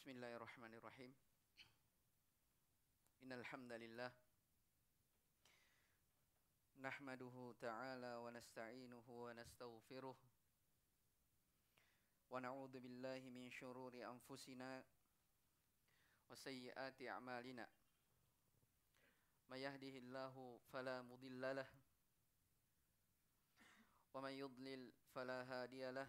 بسم الله الرحمن الرحيم إن الحمد لله نحمده تعالى ونستعينه ونستغفره ونعوذ بالله من شرور أنفسنا وسيئات أعمالنا من يهده الله فلا مضل له ومن يضلل فلا هادي له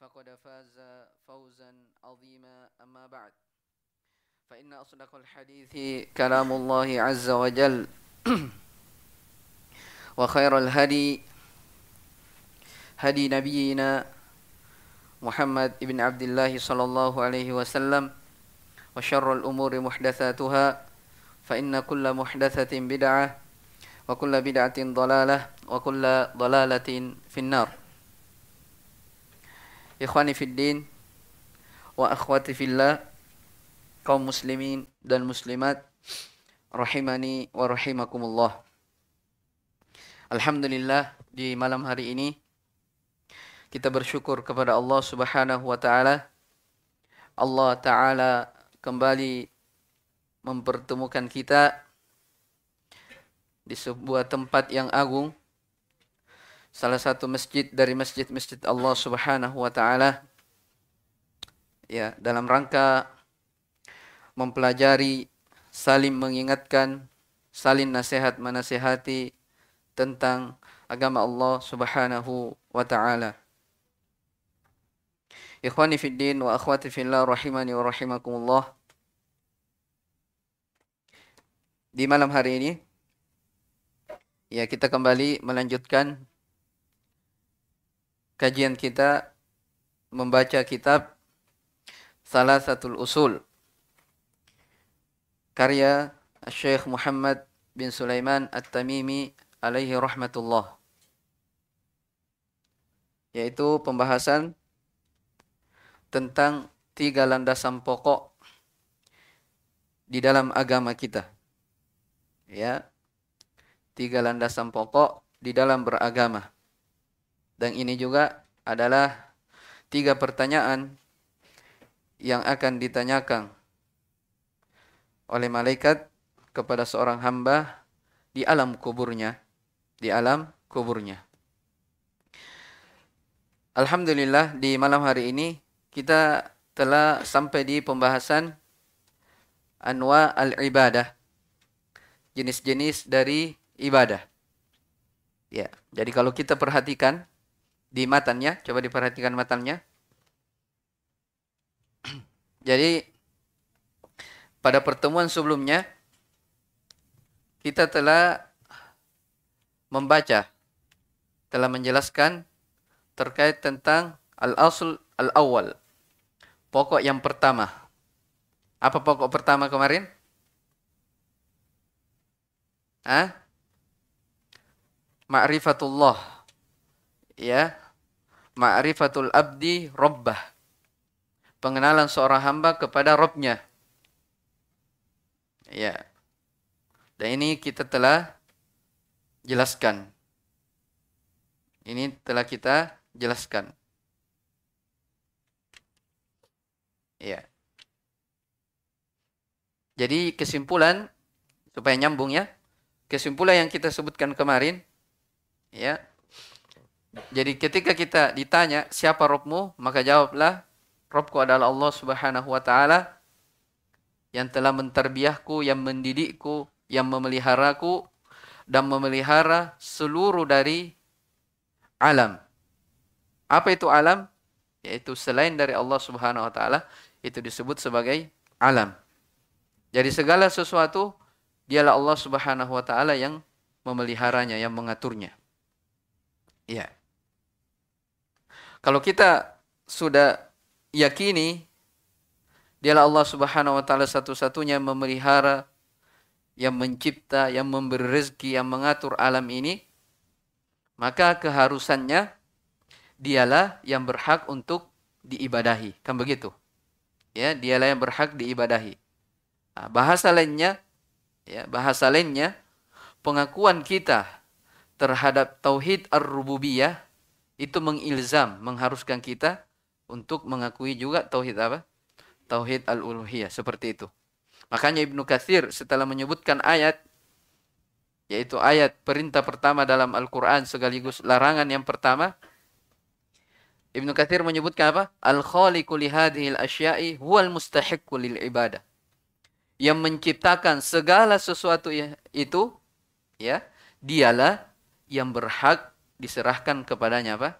فقد فاز فوزا عظيما أما بعد. فإن أصدق الحديث كلام الله عز وجل. وخير الهدي هدي نبينا محمد بن عبد الله صلى الله عليه وسلم. وشر الأمور محدثاتها فإن كل محدثة بدعة وكل بدعة ضلالة وكل ضلالة في النار. Ikhwani fiddin wa akhwati fillah kaum muslimin dan muslimat rahimani wa rahimakumullah. Alhamdulillah di malam hari ini kita bersyukur kepada Allah Subhanahu wa taala. Allah taala kembali mempertemukan kita di sebuah tempat yang agung salah satu masjid dari masjid-masjid Allah Subhanahu wa taala ya dalam rangka mempelajari saling mengingatkan saling nasihat menasihati tentang agama Allah Subhanahu wa taala. Ikhwani fid din wa akhwati fillah rahimani wa rahimakumullah. Di malam hari ini ya kita kembali melanjutkan kajian kita membaca kitab Salah Satu Usul. Karya Syekh Muhammad bin Sulaiman At-Tamimi alaihi rahmatullah. Yaitu pembahasan tentang tiga landasan pokok di dalam agama kita. Ya. Tiga landasan pokok di dalam beragama dan ini juga adalah tiga pertanyaan yang akan ditanyakan oleh malaikat kepada seorang hamba di alam kuburnya. Di alam kuburnya. Alhamdulillah di malam hari ini kita telah sampai di pembahasan anwa al-ibadah. Jenis-jenis dari ibadah. Ya, jadi kalau kita perhatikan di matannya. Coba diperhatikan matannya. Jadi pada pertemuan sebelumnya kita telah membaca telah menjelaskan terkait tentang al-asl al-awwal. Pokok yang pertama. Apa pokok pertama kemarin? Ah? Ma'rifatullah ya ma'rifatul abdi rabbah pengenalan seorang hamba kepada Robnya. Ya. Dan ini kita telah jelaskan. Ini telah kita jelaskan. Ya. Jadi kesimpulan supaya nyambung ya. Kesimpulan yang kita sebutkan kemarin ya jadi ketika kita ditanya siapa Robmu, maka jawablah Robku adalah Allah Subhanahu wa taala yang telah menterbiahku, yang mendidikku yang memeliharaku dan memelihara seluruh dari alam. Apa itu alam? Yaitu selain dari Allah Subhanahu wa taala itu disebut sebagai alam. Jadi segala sesuatu dialah Allah Subhanahu wa taala yang memeliharanya, yang mengaturnya. Iya. Kalau kita sudah yakini dialah Allah Subhanahu wa taala satu-satunya yang memelihara, yang mencipta, yang memberi rezeki, yang mengatur alam ini, maka keharusannya dialah yang berhak untuk diibadahi. Kan begitu? Ya, dialah yang berhak diibadahi. Nah, bahasa lainnya ya, bahasa lainnya pengakuan kita terhadap tauhid ar-rububiyah itu mengilzam, mengharuskan kita untuk mengakui juga tauhid apa? Tauhid al-uluhiyah seperti itu. Makanya Ibnu Katsir setelah menyebutkan ayat yaitu ayat perintah pertama dalam Al-Qur'an sekaligus larangan yang pertama Ibnu Katsir menyebutkan apa? Al-khaliqu li hadhil asya'i huwal mustahiqqu lil ibadah. Yang menciptakan segala sesuatu ya, itu ya, dialah yang berhak diserahkan kepadanya apa?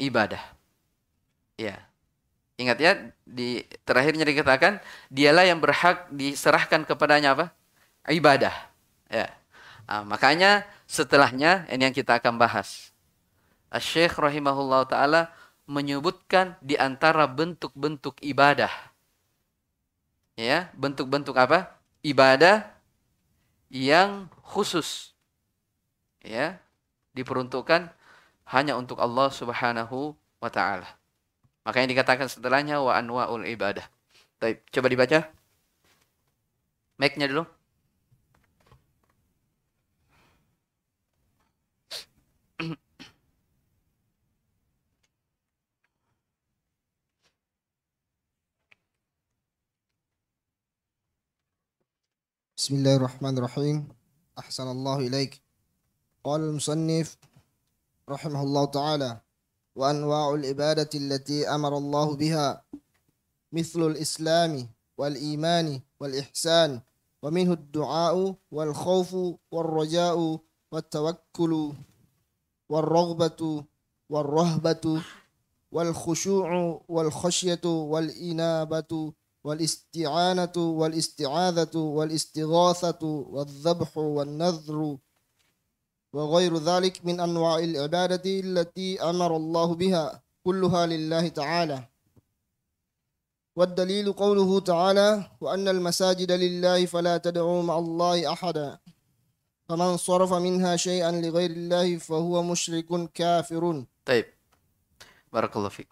Ibadah. Ya. Ingat ya, di terakhirnya dikatakan dialah yang berhak diserahkan kepadanya apa? Ibadah. Ya. Nah, makanya setelahnya ini yang kita akan bahas. Syekh rahimahullah taala menyebutkan di antara bentuk-bentuk ibadah. Ya, bentuk-bentuk apa? Ibadah yang khusus. Ya, diperuntukkan hanya untuk Allah Subhanahu wa taala. Makanya dikatakan setelahnya wa anwaul ibadah. Baik, coba dibaca. Mic-nya dulu. Bismillahirrahmanirrahim. Ahsanallahu ilaikum. قال المصنف رحمه الله تعالى وأنواع العبادة التي أمر الله بها مثل الإسلام والإيمان والإحسان ومنه الدعاء والخوف والرجاء والتوكل والرغبة والرهبة والخشوع والخشية والإنابة والاستعانة والاستعاذة والاستغاثة والذبح والنذر وغير ذلك من أنواع العبادة التي أمر الله بها كلها لله تعالى. والدليل قوله تعالى وأن المساجد لله فلا تدعوا مع الله أحدا. فمن صرف منها شيئا لغير الله فهو مشرك كافر. طيب. بارك الله فيك.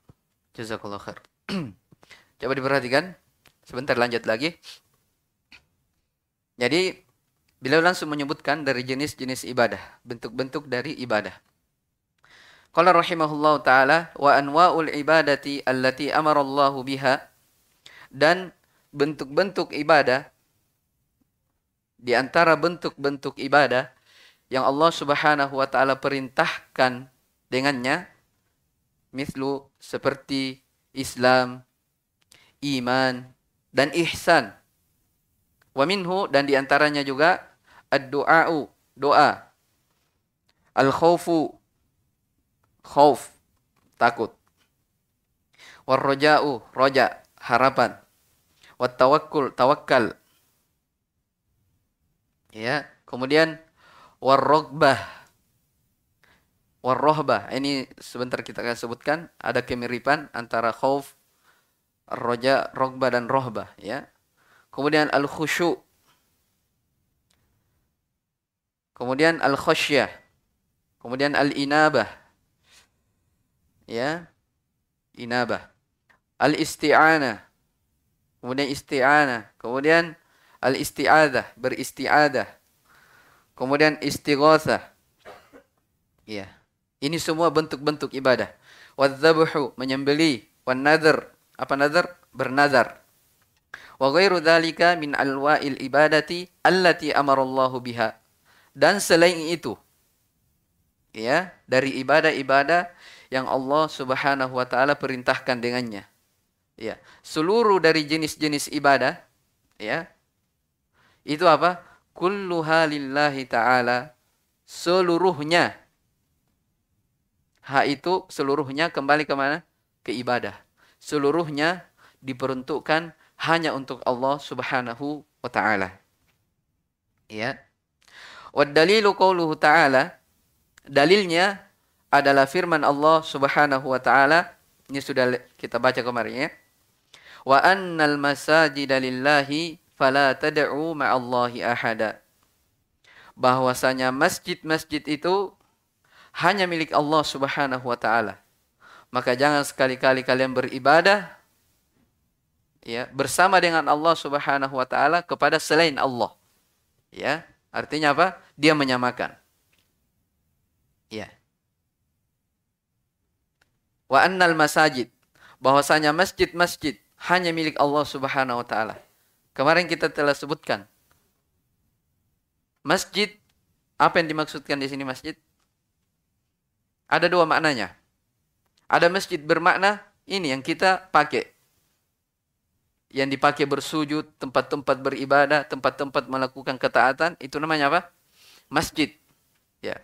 جزاك الله خير. Coba diperhatikan. Sebentar lanjut lagi. Jadi Beliau langsung menyebutkan dari jenis-jenis ibadah, bentuk-bentuk dari ibadah. Qala rahimahullahu taala wa anwa'ul ibadati allati amara Allahu biha dan bentuk-bentuk ibadah di antara bentuk-bentuk ibadah yang Allah Subhanahu wa taala perintahkan dengannya mislu seperti Islam, iman dan ihsan Wa minhu dan di antaranya juga ad-du'a'u, doa. Al-khawfu, khawf, takut. War-roja'u, roja, harapan. Wat tawakkul, tawakkal. Ya, kemudian war-rogbah, war-rohbah. Ini sebentar kita akan sebutkan ada kemiripan antara khauf, roja, rogbah dan rohbah ya. Kemudian al-khusyu. Kemudian al-khasyah. Kemudian al-inabah. Ya. Inabah. Al-isti'anah. Kemudian isti'anah. Kemudian al-isti'adah, beristi'adah. Kemudian istighatsah. Ya. Ini semua bentuk-bentuk ibadah. Wadzabuhu, menyembeli. Wan apa nadhr? Bernazar wa ghairu dzalika min alwa'il ibadati allati amarallahu biha dan selain itu ya dari ibadah-ibadah yang Allah Subhanahu wa taala perintahkan dengannya ya seluruh dari jenis-jenis ibadah ya itu apa? Kulluha lillahi ta'ala seluruhnya. Ha itu seluruhnya kembali ke mana? Ke ibadah. Seluruhnya diperuntukkan hanya untuk Allah Subhanahu wa taala. Ya wad dalilu qauluhu ta'ala dalilnya adalah firman Allah Subhanahu wa taala ini sudah kita baca kemarin ya wa annal masajida lillahi fala tad'u ma'allahi ahada. Bahwasanya masjid-masjid itu hanya milik Allah Subhanahu wa taala. Maka jangan sekali-kali kalian beribadah ya bersama dengan Allah Subhanahu wa taala kepada selain Allah. Ya, artinya apa? Dia menyamakan. Ya. Wa annal masajid bahwasanya masjid-masjid hanya milik Allah Subhanahu wa taala. Kemarin kita telah sebutkan. Masjid, apa yang dimaksudkan di sini masjid? Ada dua maknanya. Ada masjid bermakna ini yang kita pakai. Yang dipakai bersujud, tempat-tempat beribadah, tempat-tempat melakukan ketaatan, itu namanya apa? Masjid. Ya.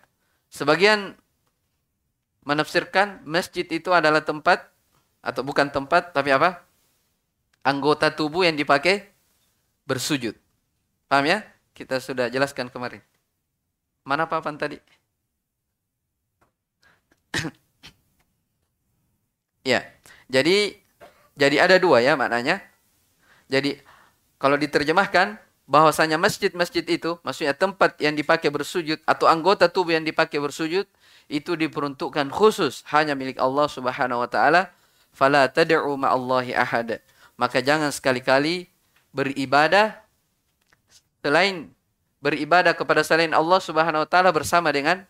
Sebagian menafsirkan masjid itu adalah tempat atau bukan tempat tapi apa? Anggota tubuh yang dipakai bersujud. Paham ya? Kita sudah jelaskan kemarin. Mana papan tadi? ya. Jadi jadi ada dua ya maknanya. Jadi kalau diterjemahkan bahwasanya masjid-masjid itu maksudnya tempat yang dipakai bersujud atau anggota tubuh yang dipakai bersujud itu diperuntukkan khusus hanya milik Allah Subhanahu wa taala. Fala tad'u ma'allahi ahada. Maka jangan sekali-kali beribadah selain beribadah kepada selain Allah Subhanahu wa taala bersama dengan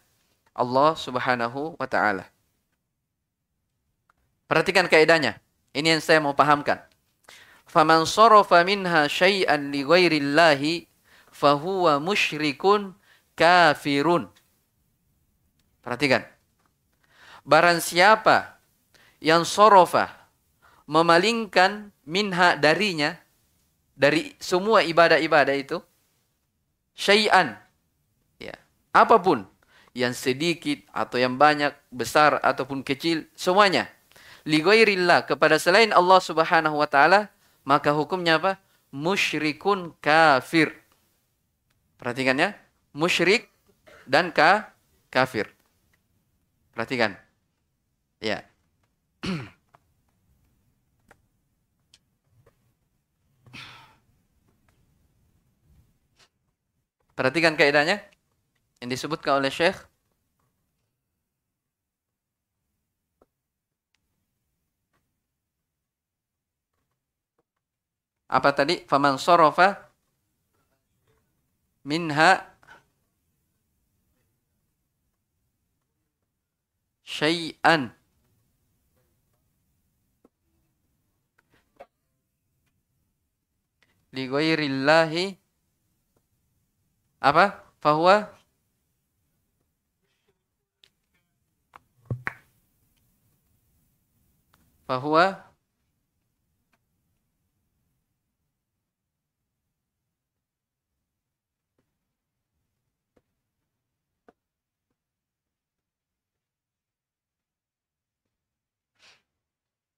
Allah Subhanahu wa taala. Perhatikan kaidahnya. Ini yang saya mau pahamkan. Faman sarafa minha syai'an li ghairillahi fahuwa musyrikun kafirun. Perhatikan. Barang siapa yang sorofa memalingkan minha darinya dari semua ibadah-ibadah itu syai'an ya apa pun yang sedikit atau yang banyak besar ataupun kecil semuanya li kepada selain Allah Subhanahu wa taala maka hukumnya apa? Musyrikun kafir. Perhatikan ya. Musyrik dan ka kafir. Perhatikan. Ya. Perhatikan kaidahnya yang disebutkan oleh Syekh Apa tadi? Faman sorofa minha syai'an li ghairillahi apa? Fahuwa Fahuwa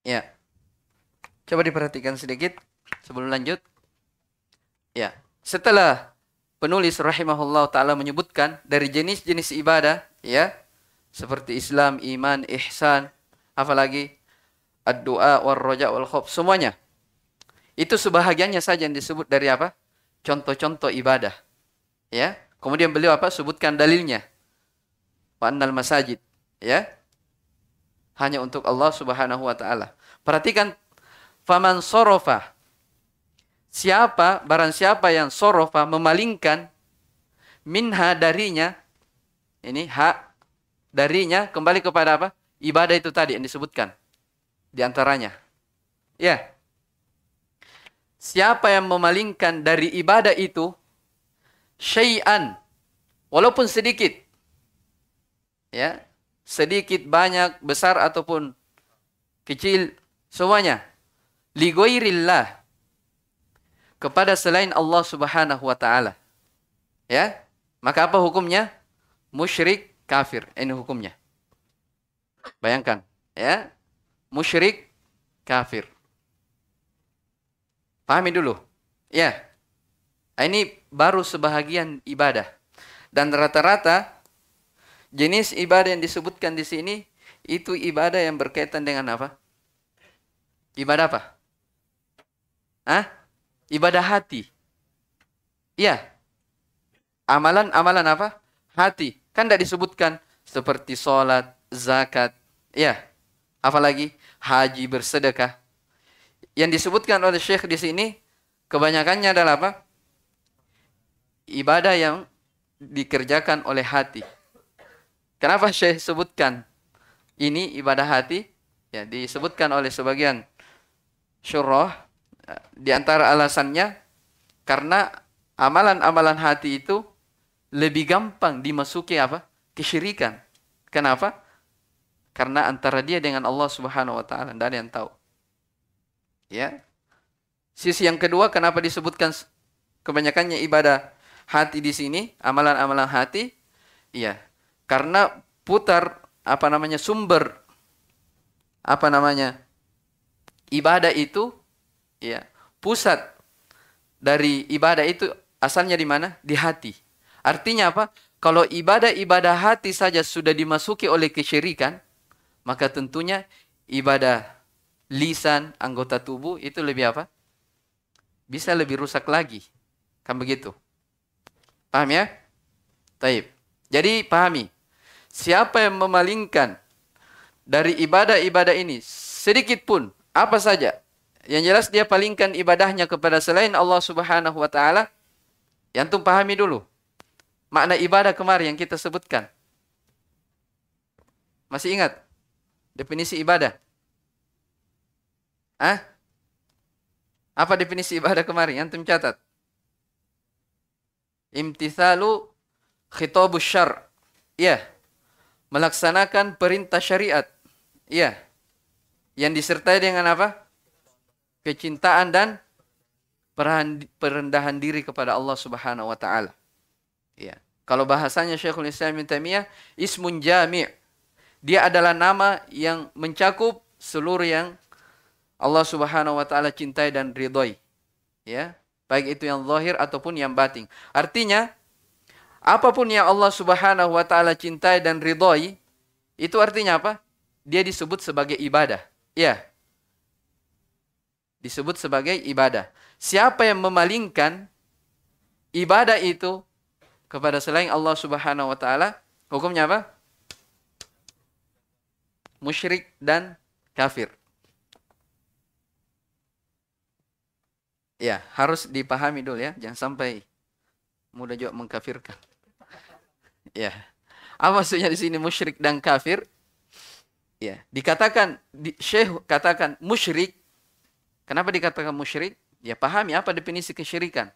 Ya. Coba diperhatikan sedikit sebelum lanjut. Ya. Setelah penulis rahimahullah taala menyebutkan dari jenis-jenis ibadah ya seperti Islam, iman, ihsan, apalagi ad-du'a war raja wal khauf semuanya. Itu sebahagiannya saja yang disebut dari apa? Contoh-contoh ibadah. Ya. Kemudian beliau apa? Sebutkan dalilnya. Wa annal masajid, ya. Hanya untuk Allah Subhanahu wa taala. Perhatikan faman sorofa. Siapa barang siapa yang sorofa memalingkan minha darinya ini hak darinya kembali kepada apa? Ibadah itu tadi yang disebutkan di antaranya. Ya. Siapa yang memalingkan dari ibadah itu syai'an walaupun sedikit ya sedikit banyak besar ataupun kecil semuanya ligoirillah kepada selain Allah Subhanahu wa taala. Ya. Maka apa hukumnya? Musyrik kafir. Ini hukumnya. Bayangkan, ya. Musyrik kafir. Pahami dulu. Ya. Ini baru sebahagian ibadah. Dan rata-rata jenis ibadah yang disebutkan di sini itu ibadah yang berkaitan dengan apa? Ibadah apa? Hah? Ibadah hati. Iya. Amalan-amalan apa? Hati. Kan tidak disebutkan seperti sholat, zakat. Iya. Apalagi haji bersedekah. Yang disebutkan oleh Syekh di sini kebanyakannya adalah apa? Ibadah yang dikerjakan oleh hati. Kenapa Syekh sebutkan ini ibadah hati? Ya, disebutkan oleh sebagian syurah di antara alasannya karena amalan-amalan hati itu lebih gampang dimasuki apa? kesyirikan. Kenapa? Karena antara dia dengan Allah Subhanahu wa taala tidak ada yang tahu. Ya. Sisi yang kedua kenapa disebutkan kebanyakannya ibadah hati di sini, amalan-amalan hati? Iya. Karena putar apa namanya sumber apa namanya ibadah itu ya pusat dari ibadah itu asalnya di mana? Di hati. Artinya apa? Kalau ibadah-ibadah hati saja sudah dimasuki oleh kesyirikan maka tentunya ibadah lisan anggota tubuh itu lebih apa? Bisa lebih rusak lagi. Kan begitu? Paham ya? Taib jadi pahami. Siapa yang memalingkan dari ibadah-ibadah ini sedikit pun apa saja yang jelas dia palingkan ibadahnya kepada selain Allah Subhanahu wa taala yang tuh pahami dulu. Makna ibadah kemarin yang kita sebutkan. Masih ingat definisi ibadah? Ah apa definisi ibadah kemarin? Antum catat. Imtithalu khitabus syar ya melaksanakan perintah syariat. Iya. Yang disertai dengan apa? Kecintaan dan perendahan diri kepada Allah Subhanahu wa taala. Iya. Kalau bahasanya Syekhul Islam Ibnu Taimiyah, ismun jami'. Dia adalah nama yang mencakup seluruh yang Allah Subhanahu wa taala cintai dan ridhoi. Ya, baik itu yang zahir ataupun yang batin. Artinya Apa pun yang Allah Subhanahu wa taala cintai dan ridhoi, itu artinya apa? Dia disebut sebagai ibadah. Ya. Disebut sebagai ibadah. Siapa yang memalingkan ibadah itu kepada selain Allah Subhanahu wa taala, hukumnya apa? Musyrik dan kafir. Ya, harus dipahami dulu ya, jangan sampai mudah juga mengkafirkan. Ya. Apa maksudnya di sini musyrik dan kafir? Ya, dikatakan di, Syekh katakan musyrik. Kenapa dikatakan musyrik? Ya pahami apa definisi kesyirikan.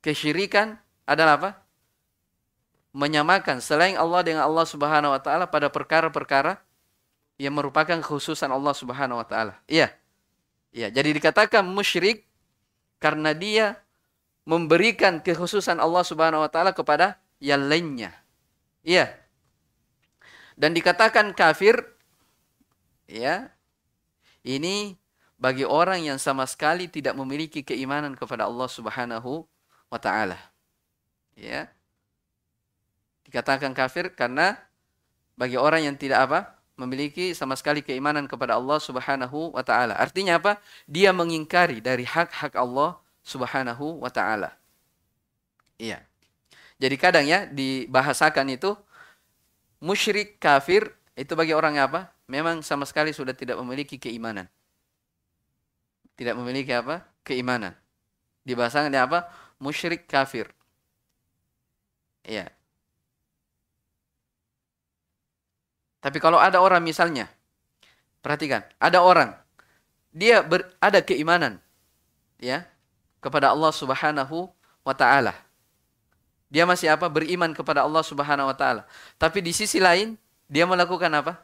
Kesyirikan adalah apa? Menyamakan selain Allah dengan Allah Subhanahu wa taala pada perkara-perkara yang merupakan khususan Allah Subhanahu wa taala. Iya. Iya, jadi dikatakan musyrik karena dia memberikan kekhususan Allah Subhanahu wa taala kepada yang lainnya. Iya. Dan dikatakan kafir ya. Ini bagi orang yang sama sekali tidak memiliki keimanan kepada Allah Subhanahu wa taala. Ya. Dikatakan kafir karena bagi orang yang tidak apa? memiliki sama sekali keimanan kepada Allah Subhanahu wa taala. Artinya apa? Dia mengingkari dari hak-hak Allah Subhanahu wa taala. Iya. Jadi kadang ya dibahasakan itu musyrik kafir itu bagi orang apa? Memang sama sekali sudah tidak memiliki keimanan. Tidak memiliki apa? Keimanan. Dibahasakan dia apa? Musyrik kafir. Iya. Tapi kalau ada orang misalnya, perhatikan, ada orang dia ber, ada keimanan ya kepada Allah Subhanahu wa taala. Dia masih apa? Beriman kepada Allah Subhanahu wa taala. Tapi di sisi lain dia melakukan apa?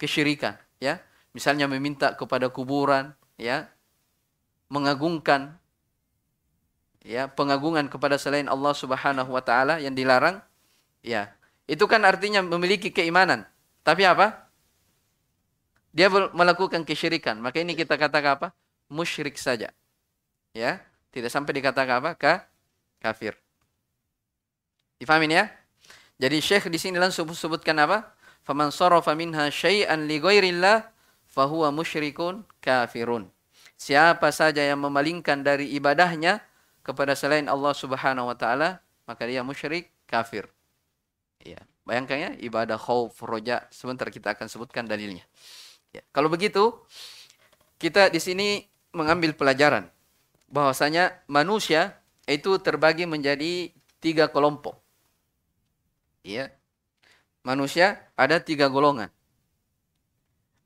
Kesyirikan, ya. Misalnya meminta kepada kuburan, ya. Mengagungkan ya, pengagungan kepada selain Allah Subhanahu wa taala yang dilarang, ya. Itu kan artinya memiliki keimanan. Tapi apa? Dia melakukan kesyirikan. Maka ini kita katakan apa? Musyrik saja. Ya, tidak sampai dikatakan apa? Ka kafir. Difahamin ya? Jadi Syekh di sini langsung sebutkan apa? Faman sarafa minha syai'an li ghairillah fahuwa musyrikun kafirun. Siapa saja yang memalingkan dari ibadahnya kepada selain Allah Subhanahu wa taala, maka dia musyrik kafir. Ya, bayangkan ya ibadah khauf, roja, sebentar kita akan sebutkan dalilnya. Ya, kalau begitu kita di sini mengambil pelajaran bahwasanya manusia itu terbagi menjadi tiga kelompok. Ya. Manusia ada tiga golongan.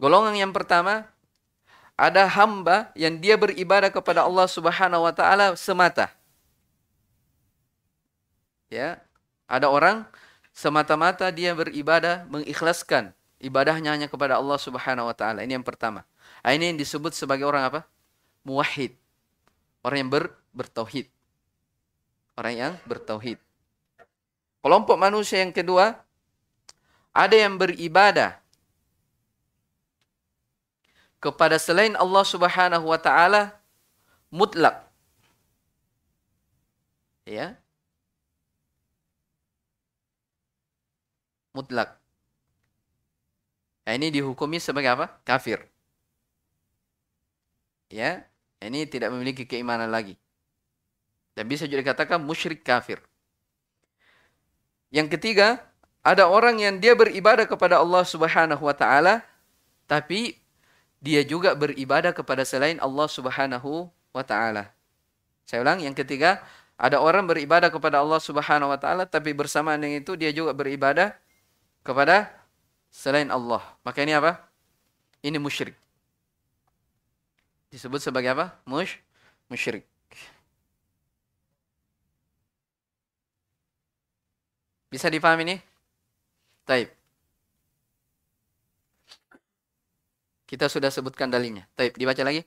Golongan yang pertama ada hamba yang dia beribadah kepada Allah Subhanahu wa taala semata. Ya, ada orang semata-mata dia beribadah mengikhlaskan ibadahnya hanya kepada Allah Subhanahu wa taala. Ini yang pertama. Ah, ini yang disebut sebagai orang apa? Muwahhid. Orang yang ber, bertauhid. Orang yang bertauhid. Kelompok manusia yang kedua ada yang beribadah kepada selain Allah Subhanahu wa taala mutlak. Ya. Mutlak. Nah, ini dihukumi sebagai apa? Kafir. Ya, ini tidak memiliki keimanan lagi. Dan bisa juga dikatakan musyrik kafir. Yang ketiga, ada orang yang dia beribadah kepada Allah Subhanahu wa taala tapi dia juga beribadah kepada selain Allah Subhanahu wa taala. Saya ulang yang ketiga, ada orang beribadah kepada Allah Subhanahu wa taala tapi bersamaan dengan itu dia juga beribadah kepada selain Allah. Maka ini apa? Ini musyrik. Disebut sebagai apa? Mush musyrik. Bisa dipahami ini? Taib. Kita sudah sebutkan dalilnya. Taib, dibaca lagi.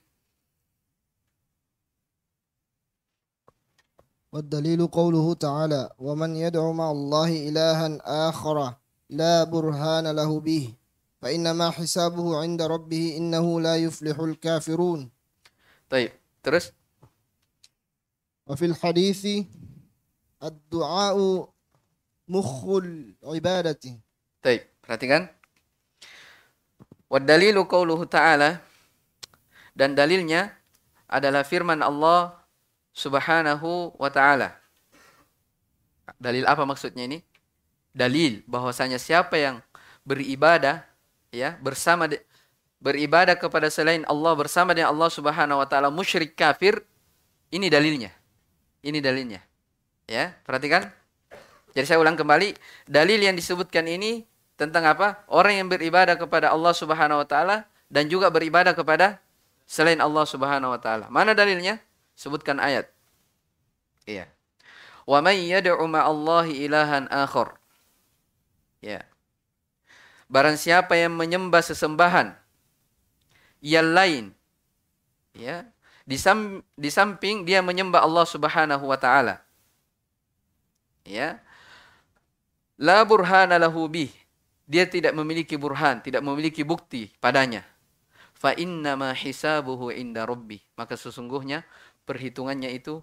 والدليل قوله تعالى ومن يدعو مع الله إلها آخر لا برهان له به فإنما حسابه عند ربه إنه لا يفلح الكافرون طيب terus وفي الحديث الدعاء mukhul ibadati. Baik, perhatikan. Wadalilu qauluhu ta'ala dan dalilnya adalah firman Allah Subhanahu wa taala. Dalil apa maksudnya ini? Dalil bahwasanya siapa yang beribadah ya bersama de, beribadah kepada selain Allah bersama dengan Allah Subhanahu wa taala musyrik kafir ini dalilnya. Ini dalilnya. Ya, perhatikan jadi saya ulang kembali, dalil yang disebutkan ini tentang apa? Orang yang beribadah kepada Allah Subhanahu wa taala dan juga beribadah kepada selain Allah Subhanahu wa taala. Mana dalilnya? Sebutkan ayat. Iya. Wa may yad'u ma'allahi ilahan akhar. Ya. Barang siapa yang menyembah sesembahan yang lain ya, di, sam, di samping dia menyembah Allah Subhanahu wa taala. Ya. La burhana lahu bih dia tidak memiliki burhan, tidak memiliki bukti padanya. Fa ma hisabuhu inda rabbi. Maka sesungguhnya perhitungannya itu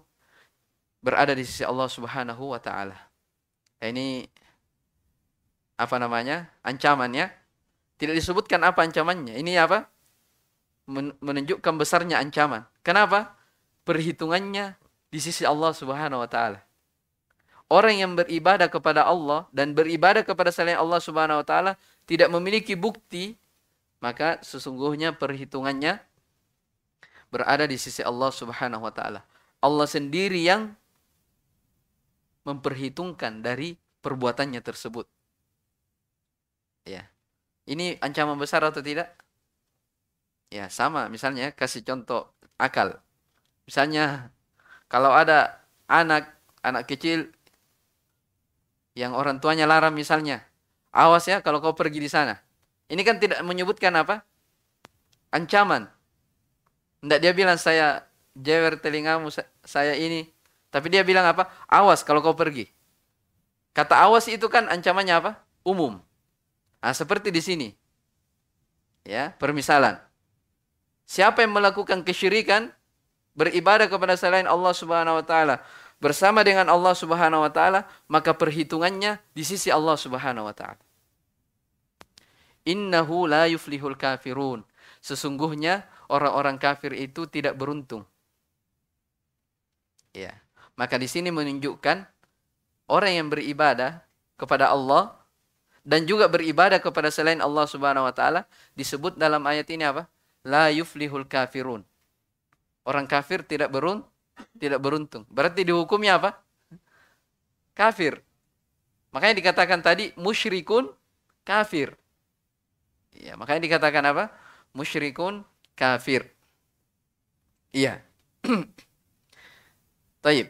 berada di sisi Allah Subhanahu wa taala. Nah, ini apa namanya? Ancamannya. Tidak disebutkan apa ancamannya. Ini apa? menunjukkan besarnya ancaman. Kenapa? Perhitungannya di sisi Allah Subhanahu wa taala orang yang beribadah kepada Allah dan beribadah kepada selain Allah Subhanahu wa taala tidak memiliki bukti, maka sesungguhnya perhitungannya berada di sisi Allah Subhanahu wa taala. Allah sendiri yang memperhitungkan dari perbuatannya tersebut. Ya. Ini ancaman besar atau tidak? Ya, sama. Misalnya kasih contoh akal. Misalnya kalau ada anak anak kecil yang orang tuanya larang misalnya. Awas ya kalau kau pergi di sana. Ini kan tidak menyebutkan apa? Ancaman. Tidak dia bilang saya jewer telingamu, saya ini. Tapi dia bilang apa? Awas kalau kau pergi. Kata awas itu kan ancamannya apa? Umum. Nah, seperti di sini. Ya, permisalan. Siapa yang melakukan kesyirikan, beribadah kepada selain Allah Subhanahu wa taala bersama dengan Allah Subhanahu wa taala, maka perhitungannya di sisi Allah Subhanahu wa taala. Innahu la yuflihul kafirun. Sesungguhnya orang-orang kafir itu tidak beruntung. Ya. Maka di sini menunjukkan orang yang beribadah kepada Allah dan juga beribadah kepada selain Allah Subhanahu wa taala disebut dalam ayat ini apa? La yuflihul kafirun. Orang kafir tidak berun tidak beruntung. Berarti dihukumnya apa? Kafir. Makanya dikatakan tadi musyrikun kafir. Ya, makanya dikatakan apa? Musyrikun kafir. Iya. Taib.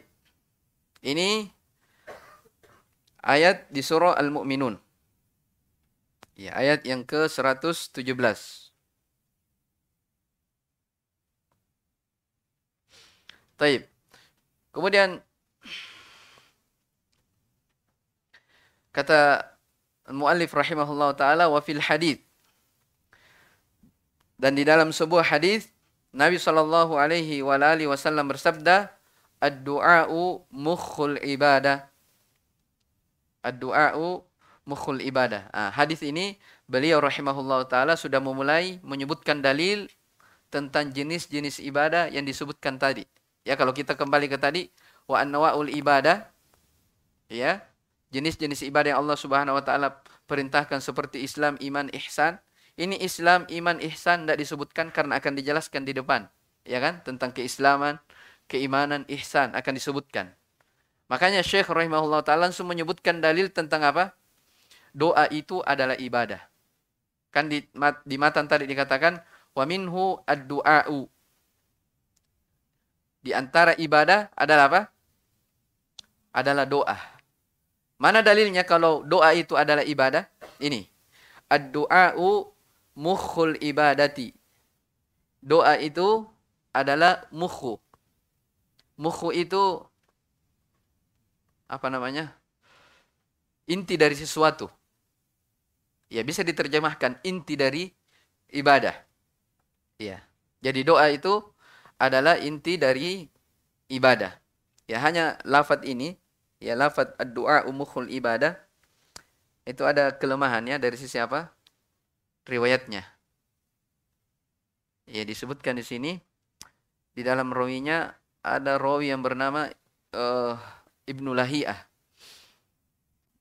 Ini ayat di surah Al-Mu'minun. Ya, ayat yang ke-117. Taib. Kemudian kata Al-Muallif rahimahullah taala wa fil hadith dan di dalam sebuah hadis Nabi Shallallahu alaihi wasallam bersabda, "Ad-du'a'u mukhul ibadah." Ad-du'a'u mukhul ibadah. Ah, hadis ini beliau rahimahullah taala sudah memulai menyebutkan dalil tentang jenis-jenis ibadah yang disebutkan tadi. Ya, kalau kita kembali ke tadi, wa anwa'ul ibadah ya, jenis-jenis ibadah yang Allah Subhanahu wa taala perintahkan seperti Islam, iman, ihsan ini Islam, iman, ihsan tidak disebutkan karena akan dijelaskan di depan. Ya kan? Tentang keislaman, keimanan, ihsan akan disebutkan. Makanya Syekh rahimahullah ta'ala langsung menyebutkan dalil tentang apa? Doa itu adalah ibadah. Kan di, di matan tadi dikatakan, wa minhu ad-du'a'u. Di antara ibadah adalah apa? Adalah doa. Mana dalilnya kalau doa itu adalah ibadah? Ini. Ad-du'a'u mukhul ibadati. Doa itu adalah mukhu. Mukhu itu apa namanya? Inti dari sesuatu. Ya bisa diterjemahkan inti dari ibadah. Ya. Jadi doa itu adalah inti dari ibadah. Ya hanya lafat ini, ya lafat doa umukhul ibadah itu ada kelemahannya dari sisi apa? riwayatnya. Ya disebutkan di sini di dalam rawinya ada rawi yang bernama uh, Ibnu Lahiyah.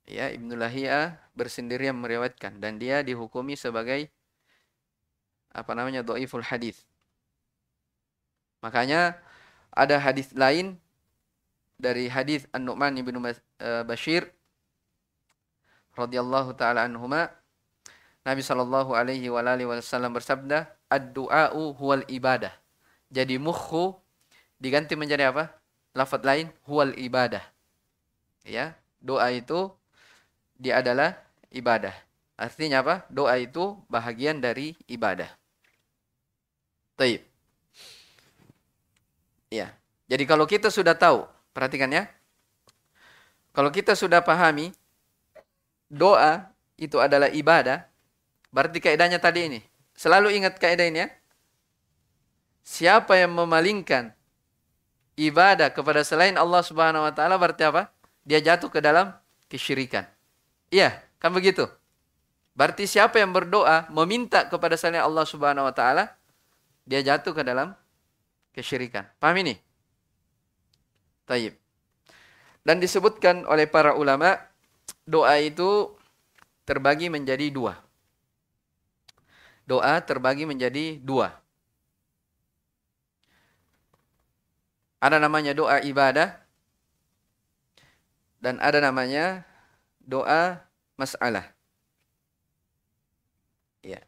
Ya, Ibnu Lahiyah bersendirian meriwayatkan dan dia dihukumi sebagai apa namanya dhaiful hadis. Makanya ada hadis lain dari hadis An-Nu'man bin eh, Bashir radhiyallahu taala anhuma Nabi Shallallahu Alaihi Wasallam bersabda, ad-du'a'u huwal ibadah. Jadi mukhu diganti menjadi apa? Lafaz lain huwal ibadah. Ya, doa itu dia adalah ibadah. Artinya apa? Doa itu bahagian dari ibadah. Taib. Ya. Jadi kalau kita sudah tahu, perhatikan ya. Kalau kita sudah pahami doa itu adalah ibadah, Berarti kaidahnya tadi ini. Selalu ingat kaidah ini ya. Siapa yang memalingkan ibadah kepada selain Allah Subhanahu wa taala berarti apa? Dia jatuh ke dalam kesyirikan. Iya, kan begitu. Berarti siapa yang berdoa meminta kepada selain Allah Subhanahu wa taala dia jatuh ke dalam kesyirikan. Paham ini? Taib. Dan disebutkan oleh para ulama doa itu terbagi menjadi dua doa terbagi menjadi dua. Ada namanya doa ibadah dan ada namanya doa masalah. Ya.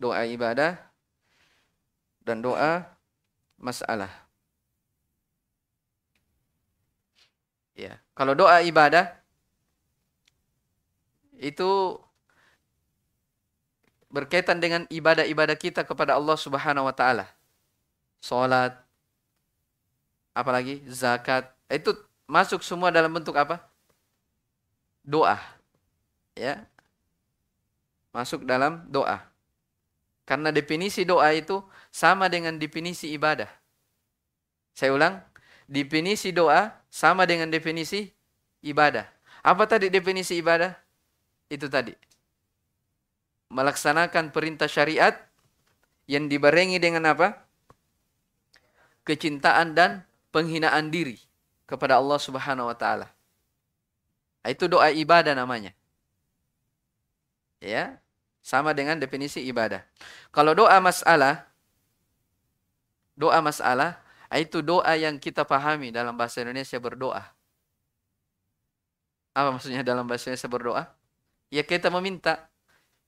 Doa ibadah dan doa masalah. Ya. Kalau doa ibadah itu berkaitan dengan ibadah-ibadah kita kepada Allah Subhanahu wa taala. Salat, apalagi zakat. Itu masuk semua dalam bentuk apa? Doa. Ya. Masuk dalam doa. Karena definisi doa itu sama dengan definisi ibadah. Saya ulang, definisi doa sama dengan definisi ibadah. Apa tadi definisi ibadah? Itu tadi. Melaksanakan perintah syariat yang dibarengi dengan apa? Kecintaan dan penghinaan diri kepada Allah Subhanahu wa taala. Itu doa ibadah namanya. Ya, sama dengan definisi ibadah. Kalau doa masalah, doa masalah, itu doa yang kita pahami dalam bahasa Indonesia berdoa. Apa maksudnya dalam bahasa Indonesia berdoa? Ya kita meminta.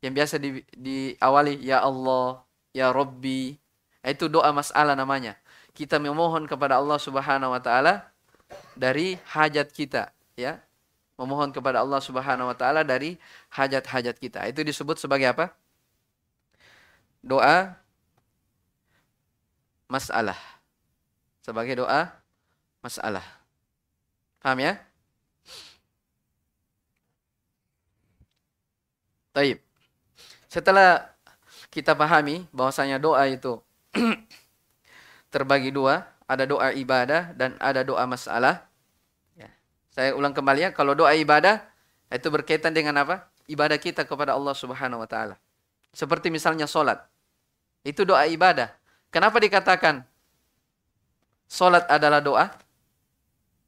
Yang biasa di, diawali, Ya Allah, Ya Rabbi. Itu doa masalah namanya. Kita memohon kepada Allah Subhanahu Wa Taala dari hajat kita. Ya, memohon kepada Allah Subhanahu wa taala dari hajat-hajat kita. Itu disebut sebagai apa? Doa masalah. Sebagai doa masalah. Paham ya? Taib. Setelah kita pahami bahwasanya doa itu terbagi dua, ada doa ibadah dan ada doa masalah. Saya ulang kembali ya, kalau doa ibadah itu berkaitan dengan apa? Ibadah kita kepada Allah Subhanahu wa taala. Seperti misalnya solat. Itu doa ibadah. Kenapa dikatakan solat adalah doa?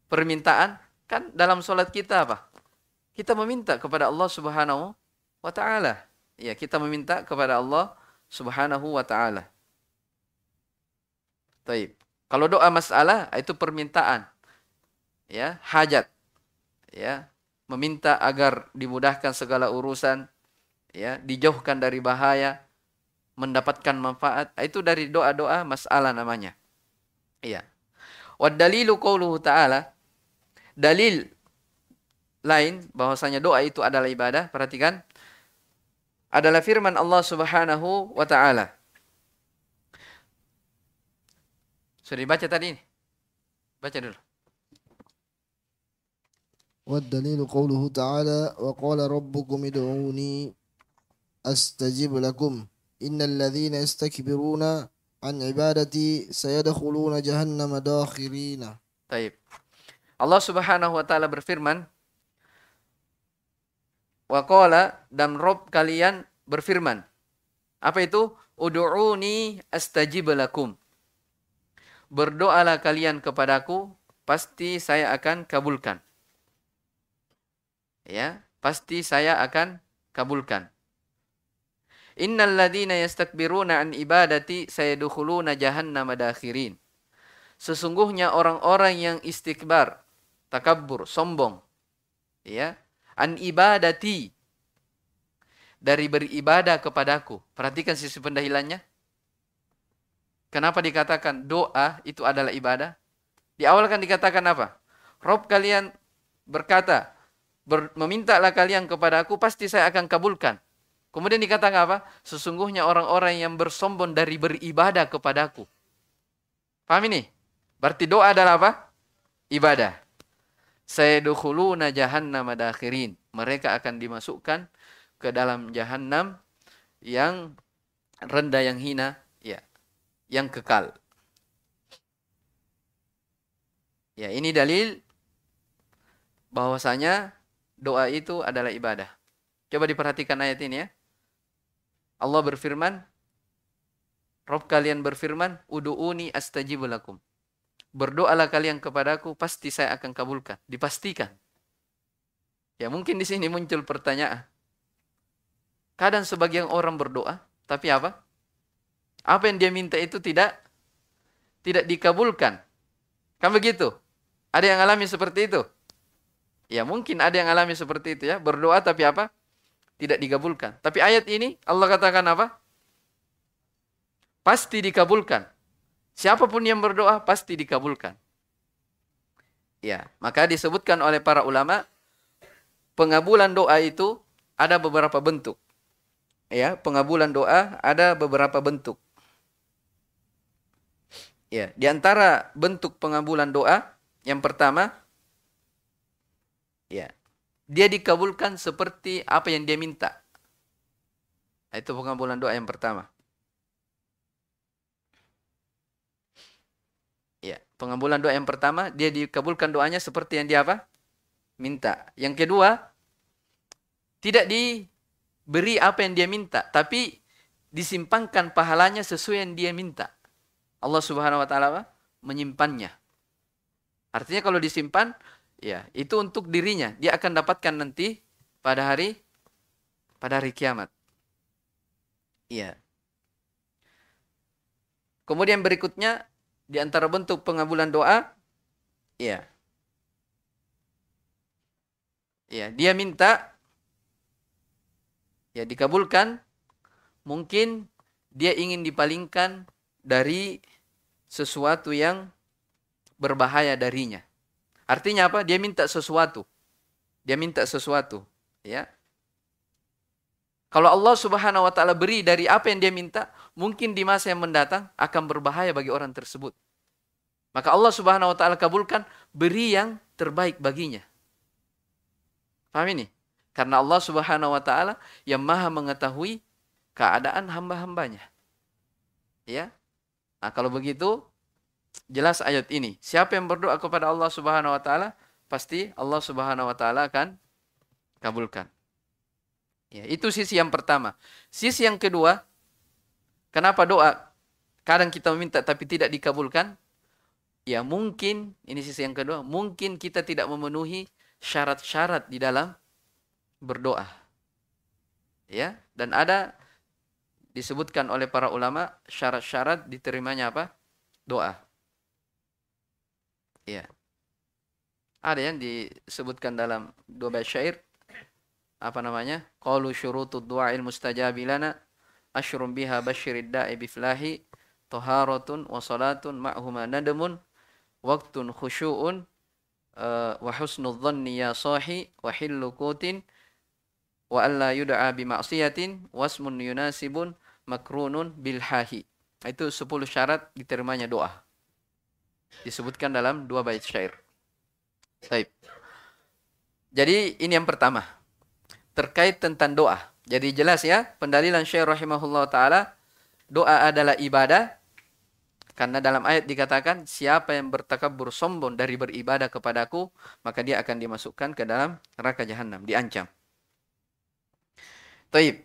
Permintaan? Kan dalam solat kita apa? Kita meminta kepada Allah Subhanahu wa taala. Ya, kita meminta kepada Allah Subhanahu wa taala. Taib. Kalau doa masalah itu permintaan. Ya, hajat ya meminta agar dimudahkan segala urusan ya dijauhkan dari bahaya mendapatkan manfaat. Itu dari doa-doa masalah namanya. Iya. Wad dalilu ta'ala dalil lain bahwasanya doa itu adalah ibadah perhatikan adalah firman Allah Subhanahu wa taala. Sudah dibaca tadi ini? Baca dulu والدليل قوله تعالى وقال ربكم ادعوني أستجب لكم إن الذين يستكبرون عن عبادتي سيدخلون جهنم داخرين طيب Allah Subhanahu wa taala berfirman Wa qala dan Rob kalian berfirman Apa itu? Udu'uni astajib lakum Berdoalah kalian kepadaku pasti saya akan kabulkan ya pasti saya akan kabulkan. Innal ladina yastakbiruna an ibadati sayadkhuluna jahannam dakhirin. Sesungguhnya orang-orang yang istikbar, takabbur, sombong, ya, an ibadati dari beribadah kepadaku. Perhatikan sisi pendahilannya. Kenapa dikatakan doa itu adalah ibadah? Di awal kan dikatakan apa? Rob kalian berkata, Ber, memintalah kalian kepada aku, pasti saya akan kabulkan. Kemudian dikatakan apa? Sesungguhnya orang-orang yang bersombong dari beribadah kepadaku. Paham ini? Berarti doa adalah apa? Ibadah. Sayyidukhuluna jahannam madakhirin. Mereka akan dimasukkan ke dalam jahannam yang rendah, yang hina, ya, yang kekal. Ya, ini dalil bahwasanya doa itu adalah ibadah. Coba diperhatikan ayat ini ya. Allah berfirman, Rob kalian berfirman, Udu'uni astajibu lakum. Berdoalah kalian kepadaku, pasti saya akan kabulkan. Dipastikan. Ya mungkin di sini muncul pertanyaan. Kadang sebagian orang berdoa, tapi apa? Apa yang dia minta itu tidak tidak dikabulkan. Kan begitu? Ada yang alami seperti itu? Ya mungkin ada yang alami seperti itu ya. Berdoa tapi apa? Tidak dikabulkan. Tapi ayat ini Allah katakan apa? Pasti dikabulkan. Siapa pun yang berdoa pasti dikabulkan. Ya, maka disebutkan oleh para ulama pengabulan doa itu ada beberapa bentuk. Ya, pengabulan doa ada beberapa bentuk. Ya, di antara bentuk pengabulan doa yang pertama ya, dia dikabulkan seperti apa yang dia minta. Nah, itu pengabulan doa yang pertama. Ya, pengabulan doa yang pertama dia dikabulkan doanya seperti yang dia apa? Minta. Yang kedua, tidak diberi apa yang dia minta, tapi disimpangkan pahalanya sesuai yang dia minta. Allah Subhanahu wa taala menyimpannya. Artinya kalau disimpan ya itu untuk dirinya, dia akan dapatkan nanti pada hari pada hari kiamat. Iya. Kemudian berikutnya di antara bentuk pengabulan doa iya. Ya, dia minta ya dikabulkan mungkin dia ingin dipalingkan dari sesuatu yang berbahaya darinya. Artinya apa? Dia minta sesuatu. Dia minta sesuatu, ya. Kalau Allah Subhanahu wa taala beri dari apa yang dia minta, mungkin di masa yang mendatang akan berbahaya bagi orang tersebut. Maka Allah Subhanahu wa taala kabulkan beri yang terbaik baginya. Paham ini? Karena Allah Subhanahu wa taala yang Maha mengetahui keadaan hamba-hambanya. Ya. Nah, kalau begitu jelas ayat ini. Siapa yang berdoa kepada Allah Subhanahu wa taala, pasti Allah Subhanahu wa taala akan kabulkan. Ya, itu sisi yang pertama. Sisi yang kedua, kenapa doa kadang kita meminta tapi tidak dikabulkan? Ya mungkin, ini sisi yang kedua, mungkin kita tidak memenuhi syarat-syarat di dalam berdoa. Ya, dan ada disebutkan oleh para ulama syarat-syarat diterimanya apa? Doa. Ya. Ada yang disebutkan dalam dua bait syair apa namanya? Qalu syurutud du'ail mustajabi lana asyrum biha basyirid da'i biflahi taharatun wa salatun ma'huma nadamun waqtun khusyu'un uh, wa husnul dhanni ya sahi wa hillu kutin wa alla yud'a bi ma'siyatin wasmun yunasibun makrunun bilhahi. Itu 10 syarat diterimanya doa. Disebutkan dalam dua bait syair. Baik. Jadi ini yang pertama. Terkait tentang doa. Jadi jelas ya, pendalilan Syekh rahimahullah taala doa adalah ibadah karena dalam ayat dikatakan siapa yang bertakabur sombong dari beribadah kepadaku maka dia akan dimasukkan ke dalam neraka jahanam, diancam. Taib.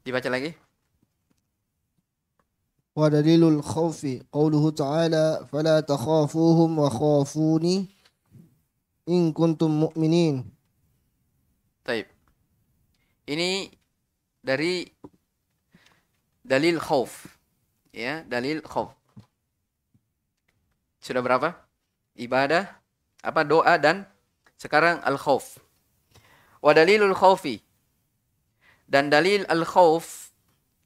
Dibaca lagi. ودليل الخوف قوله تعالى فلا تخافوهم وخافوني إن كنتم مؤمنين Taib. Ini dari dalil khauf. Ya, dalil khauf. Sudah berapa? Ibadah, apa doa dan sekarang al khauf. Wa dalilul khaufi dan dalil al-khauf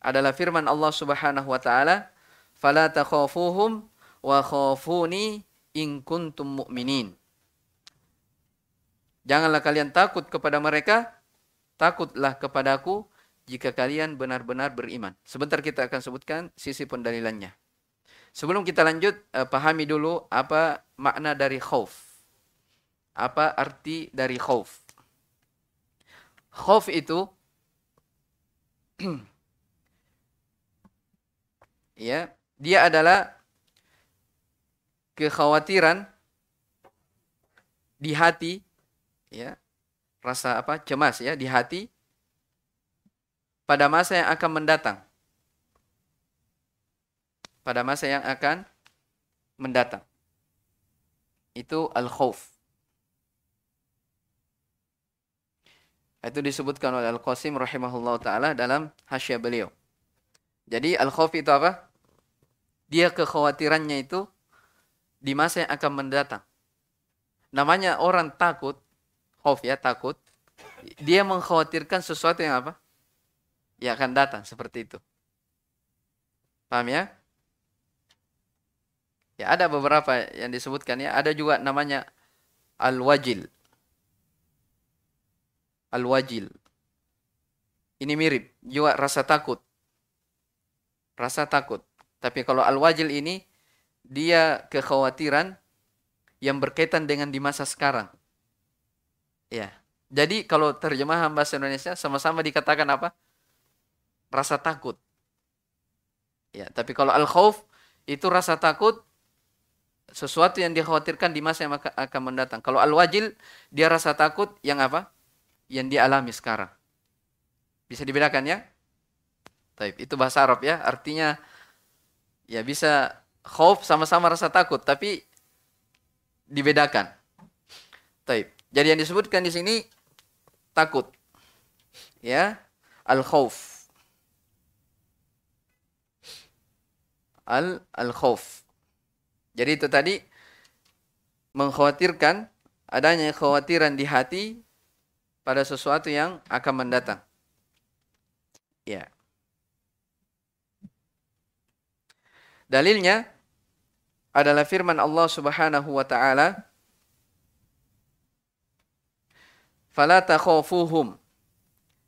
adalah firman Allah Subhanahu wa taala, "Fala takhafuhum wa khafuni in kuntum mu'minin." Janganlah kalian takut kepada mereka, takutlah kepadaku jika kalian benar-benar beriman. Sebentar kita akan sebutkan sisi pendalilannya. Sebelum kita lanjut, eh, pahami dulu apa makna dari khauf. Apa arti dari khauf? Khauf itu ya, dia adalah kekhawatiran di hati ya, rasa apa? cemas ya di hati pada masa yang akan mendatang. Pada masa yang akan mendatang. Itu al-khauf. Itu disebutkan oleh Al-Qasim rahimahullah ta'ala dalam hasya beliau. Jadi Al-Khawf itu apa? Dia kekhawatirannya itu di masa yang akan mendatang. Namanya orang takut, khauf ya, takut. Dia mengkhawatirkan sesuatu yang apa? Yang akan datang, seperti itu. Paham ya? Ya ada beberapa yang disebutkan ya. Ada juga namanya al-wajil al-wajil. Ini mirip juga rasa takut. Rasa takut. Tapi kalau al-wajil ini dia kekhawatiran yang berkaitan dengan di masa sekarang. Ya. Jadi kalau terjemahan bahasa Indonesia sama-sama dikatakan apa? Rasa takut. Ya, tapi kalau al-khauf itu rasa takut sesuatu yang dikhawatirkan di masa yang akan mendatang. Kalau al-wajil dia rasa takut yang apa? Yang dialami sekarang. Bisa dibedakan ya? Taib. Itu bahasa Arab ya. Artinya ya bisa khauf sama-sama rasa takut tapi dibedakan. Taib. Jadi yang disebutkan di sini takut. Ya, al-khauf. Al al-khauf. Jadi itu tadi mengkhawatirkan adanya kekhawatiran di hati pada sesuatu yang akan mendatang. Ya. Dalilnya adalah firman Allah Subhanahu wa taala Fala takhafuhum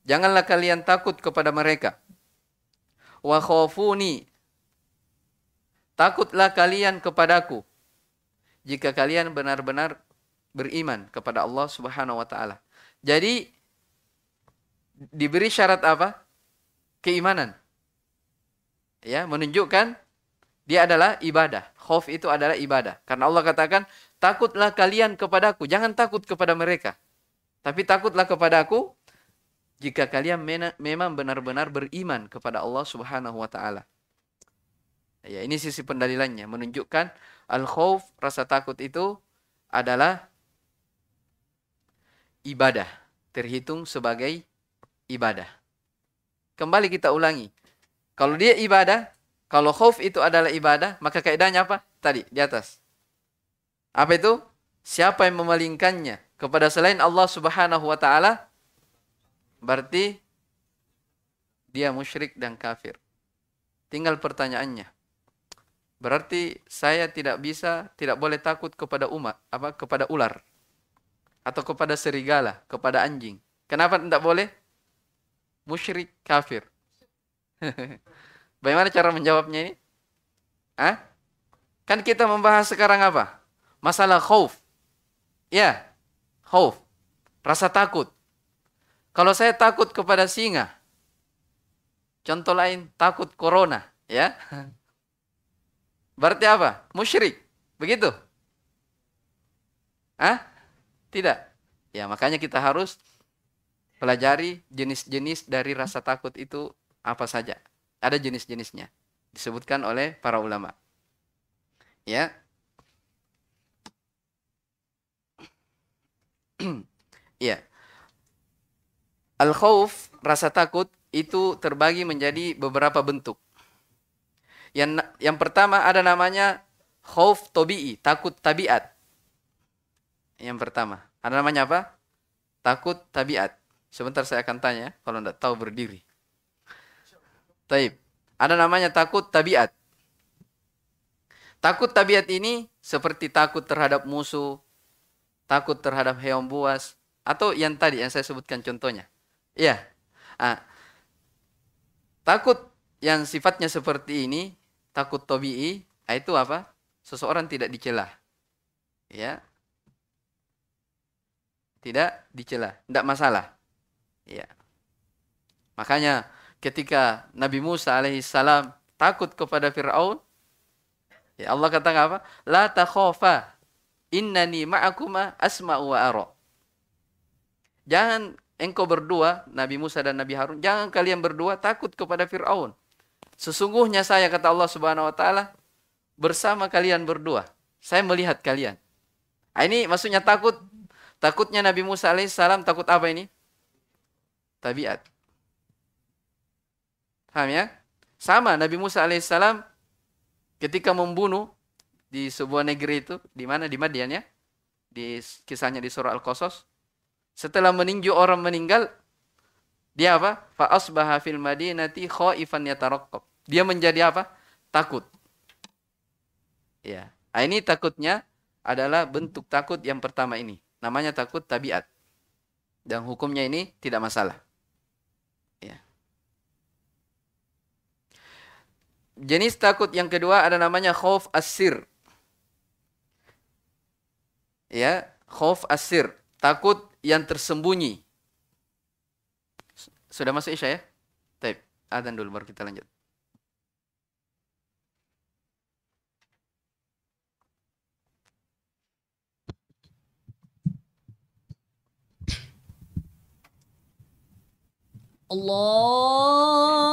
Janganlah kalian takut kepada mereka Wa khafuni Takutlah kalian kepadaku jika kalian benar-benar beriman kepada Allah Subhanahu wa taala. Jadi diberi syarat apa? Keimanan. Ya, menunjukkan dia adalah ibadah. Khauf itu adalah ibadah. Karena Allah katakan, takutlah kalian kepadaku. Jangan takut kepada mereka. Tapi takutlah kepadaku jika kalian memang benar-benar beriman kepada Allah subhanahu wa ta'ala. Ya, ini sisi pendalilannya. Menunjukkan al-khawf, rasa takut itu adalah ibadah. Terhitung sebagai ibadah. Kembali kita ulangi. Kalau dia ibadah, kalau khauf itu adalah ibadah, maka kaidahnya apa? Tadi, di atas. Apa itu? Siapa yang memalingkannya kepada selain Allah subhanahu wa ta'ala, berarti dia musyrik dan kafir. Tinggal pertanyaannya. Berarti saya tidak bisa, tidak boleh takut kepada umat, apa kepada ular atau kepada serigala, kepada anjing. Kenapa tidak boleh? Musyrik kafir. Bagaimana cara menjawabnya ini? Hah? Kan kita membahas sekarang apa? Masalah khauf. Ya, khauf. Rasa takut. Kalau saya takut kepada singa, contoh lain takut corona, ya. Berarti apa? Musyrik. Begitu? Hah? Tidak. Ya, makanya kita harus pelajari jenis-jenis dari rasa takut itu apa saja. Ada jenis-jenisnya. Disebutkan oleh para ulama. Ya. Iya. Al-khawf, rasa takut, itu terbagi menjadi beberapa bentuk. Yang yang pertama ada namanya khauf tobi'i, takut tabiat. Yang pertama. Ada namanya apa? Takut tabiat. Sebentar saya akan tanya, kalau tidak tahu berdiri. Taib. Ada namanya takut tabiat. Takut tabiat ini seperti takut terhadap musuh, takut terhadap hewan buas, atau yang tadi yang saya sebutkan contohnya. Iya. Ah, takut yang sifatnya seperti ini, takut tobi'i, ah, itu apa? Seseorang tidak dicela. Ya. Tidak dicela, tidak masalah. Ya. Makanya ketika Nabi Musa alaihissalam takut kepada Fir'aun, ya Allah kata apa? La takhofa innani ma'akuma asma'u wa ara. Jangan engkau berdua, Nabi Musa dan Nabi Harun, jangan kalian berdua takut kepada Fir'aun. Sesungguhnya saya, kata Allah subhanahu wa ta'ala, bersama kalian berdua. Saya melihat kalian. Nah, ini maksudnya takut. Takutnya Nabi Musa alaihissalam takut apa ini? Tabiat. Paham ya? Sama Nabi Musa alaihissalam ketika membunuh di sebuah negeri itu, di mana di Madian ya? Di kisahnya di surah Al-Qasas. Setelah meninju orang meninggal, dia apa? Fa asbaha fil madinati khaifan yataraqqab. Dia menjadi apa? Takut. Ya. Nah, ini takutnya adalah bentuk takut yang pertama ini. Namanya takut tabiat. Dan hukumnya ini tidak masalah. Jenis takut yang kedua ada namanya khauf asir. Ya, khauf asir, takut yang tersembunyi. Sudah masuk Isya ya? Baik, adzan dulu baru kita lanjut. Allah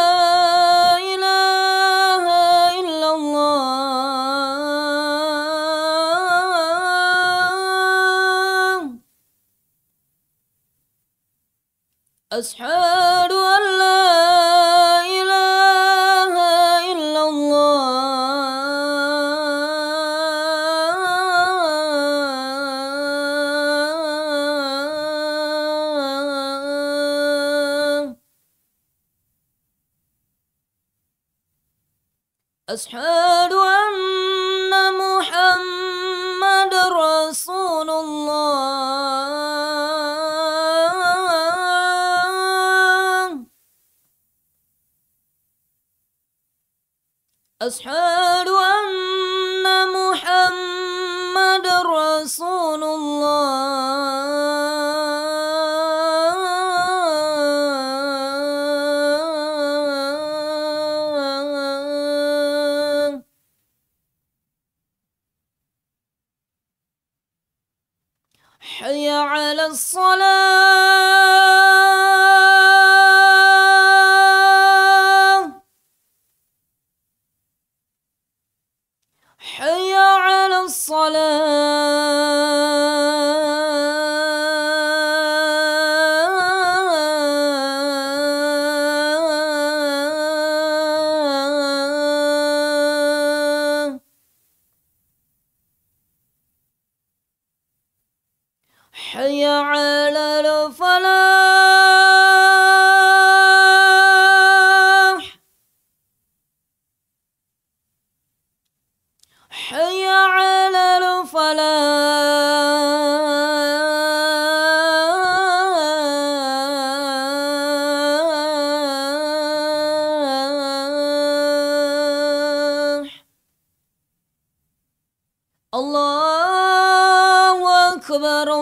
أكبر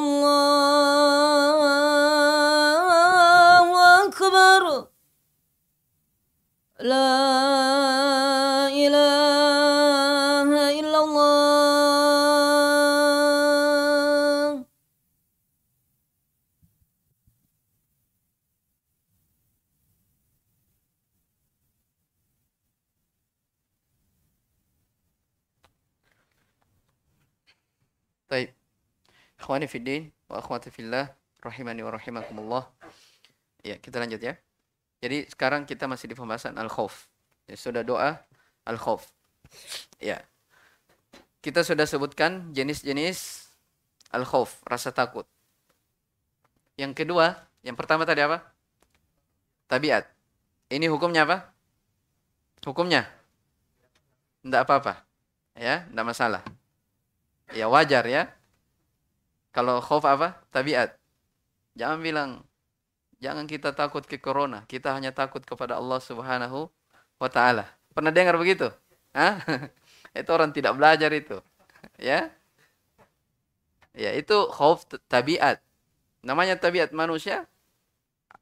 Ikhwani fiddin wa akhwati fillah rahimani wa rahimakumullah. Ya, kita lanjut ya. Jadi sekarang kita masih di pembahasan al-khauf. Ya, sudah doa al-khauf. Ya. Kita sudah sebutkan jenis-jenis al-khauf, rasa takut. Yang kedua, yang pertama tadi apa? Tabiat. Ini hukumnya apa? Hukumnya? Tidak apa-apa. Ya, tidak masalah. Ya wajar ya. Kalau khauf apa? Tabiat. Jangan bilang jangan kita takut ke corona, kita hanya takut kepada Allah Subhanahu wa taala. Pernah dengar begitu? Hah? itu orang tidak belajar itu. Ya. Ya, itu khauf tabiat. Namanya tabiat manusia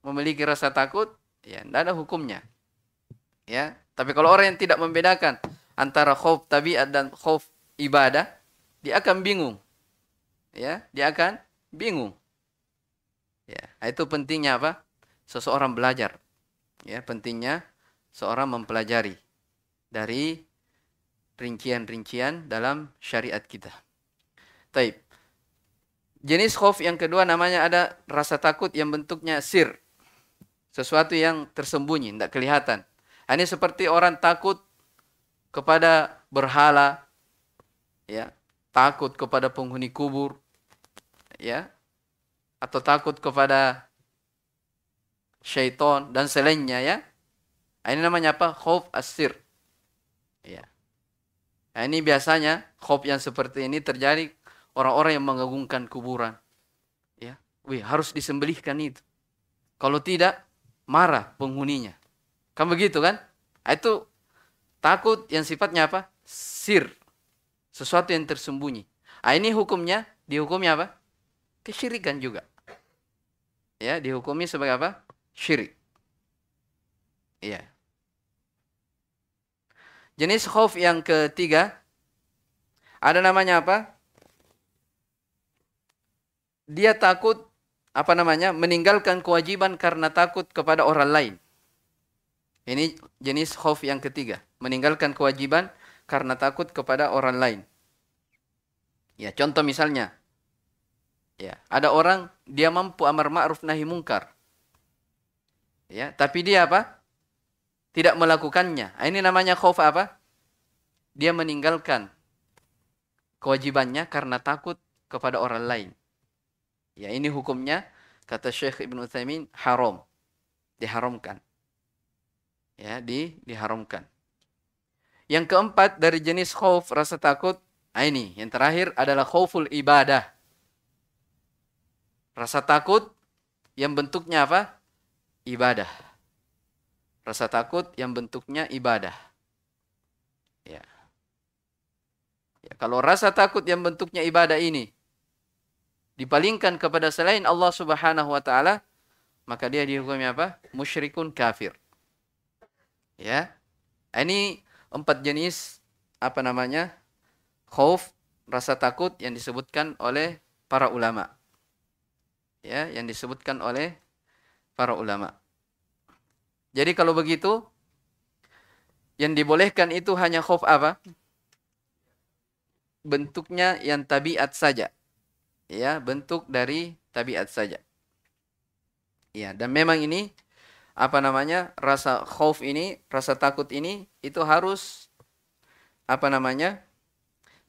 memiliki rasa takut, ya tidak ada hukumnya. Ya, tapi kalau orang yang tidak membedakan antara khauf tabiat dan khauf ibadah, dia akan bingung. Ya, dia akan bingung. Ya, itu pentingnya apa? Seseorang belajar. Ya, pentingnya seorang mempelajari dari rincian-rincian dalam syariat kita. Taib. Jenis khauf yang kedua namanya ada rasa takut yang bentuknya sir. Sesuatu yang tersembunyi, tidak kelihatan. Ini seperti orang takut kepada berhala, ya, takut kepada penghuni kubur, ya, atau takut kepada syaitan dan selainnya ya. Ini namanya apa? Khauf asir. Ya. Nah, ini biasanya khauf yang seperti ini terjadi orang-orang yang mengagungkan kuburan. Ya, wih harus disembelihkan itu. Kalau tidak marah penghuninya. Kan begitu kan? Nah, itu takut yang sifatnya apa? Sir. Sesuatu yang tersembunyi. Nah, ini hukumnya dihukumnya apa? Kesyirikan juga. Ya, dihukumi sebagai apa? Syirik. Iya. Jenis khauf yang ketiga ada namanya apa? dia takut apa namanya meninggalkan kewajiban karena takut kepada orang lain. Ini jenis khauf yang ketiga, meninggalkan kewajiban karena takut kepada orang lain. Ya, contoh misalnya, ya ada orang dia mampu amar ma'ruf nahi mungkar, ya tapi dia apa? Tidak melakukannya. Ah, ini namanya khauf apa? Dia meninggalkan kewajibannya karena takut kepada orang lain. Ya, ini hukumnya kata Syekh Ibn Utsaimin haram. Diharamkan. Ya, di diharamkan. Yang keempat dari jenis khauf rasa takut, nah ini yang terakhir adalah khauful ibadah. Rasa takut yang bentuknya apa? Ibadah. Rasa takut yang bentuknya ibadah. Ya. ya kalau rasa takut yang bentuknya ibadah ini dipalingkan kepada selain Allah Subhanahu wa taala, maka dia dihukumi apa? Musyrikun kafir. Ya. Ini empat jenis apa namanya? Khauf, rasa takut yang disebutkan oleh para ulama. Ya, yang disebutkan oleh para ulama. Jadi kalau begitu yang dibolehkan itu hanya khauf apa? Bentuknya yang tabiat saja ya bentuk dari tabiat saja. Ya, dan memang ini apa namanya? rasa khauf ini, rasa takut ini itu harus apa namanya?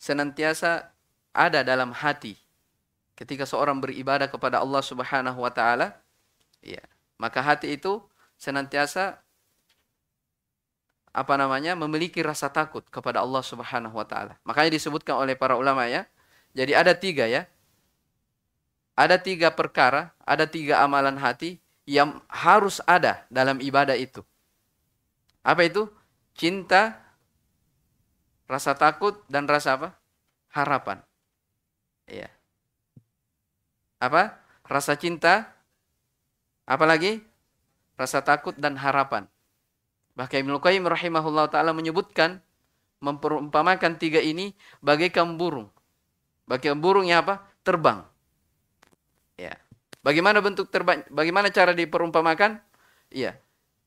senantiasa ada dalam hati. Ketika seorang beribadah kepada Allah Subhanahu wa taala, ya, maka hati itu senantiasa apa namanya? memiliki rasa takut kepada Allah Subhanahu wa taala. Makanya disebutkan oleh para ulama ya. Jadi ada tiga ya ada tiga perkara, ada tiga amalan hati yang harus ada dalam ibadah itu. Apa itu? Cinta, rasa takut, dan rasa apa? Harapan. Iya. Apa? Rasa cinta, apa lagi? Rasa takut dan harapan. Bahkan Ibnu Qayyim rahimahullah taala menyebutkan memperumpamakan tiga ini bagaikan burung. Bagaikan burung yang apa? Terbang. Ya. Bagaimana bentuk terbang? Bagaimana cara diperumpamakan? Iya.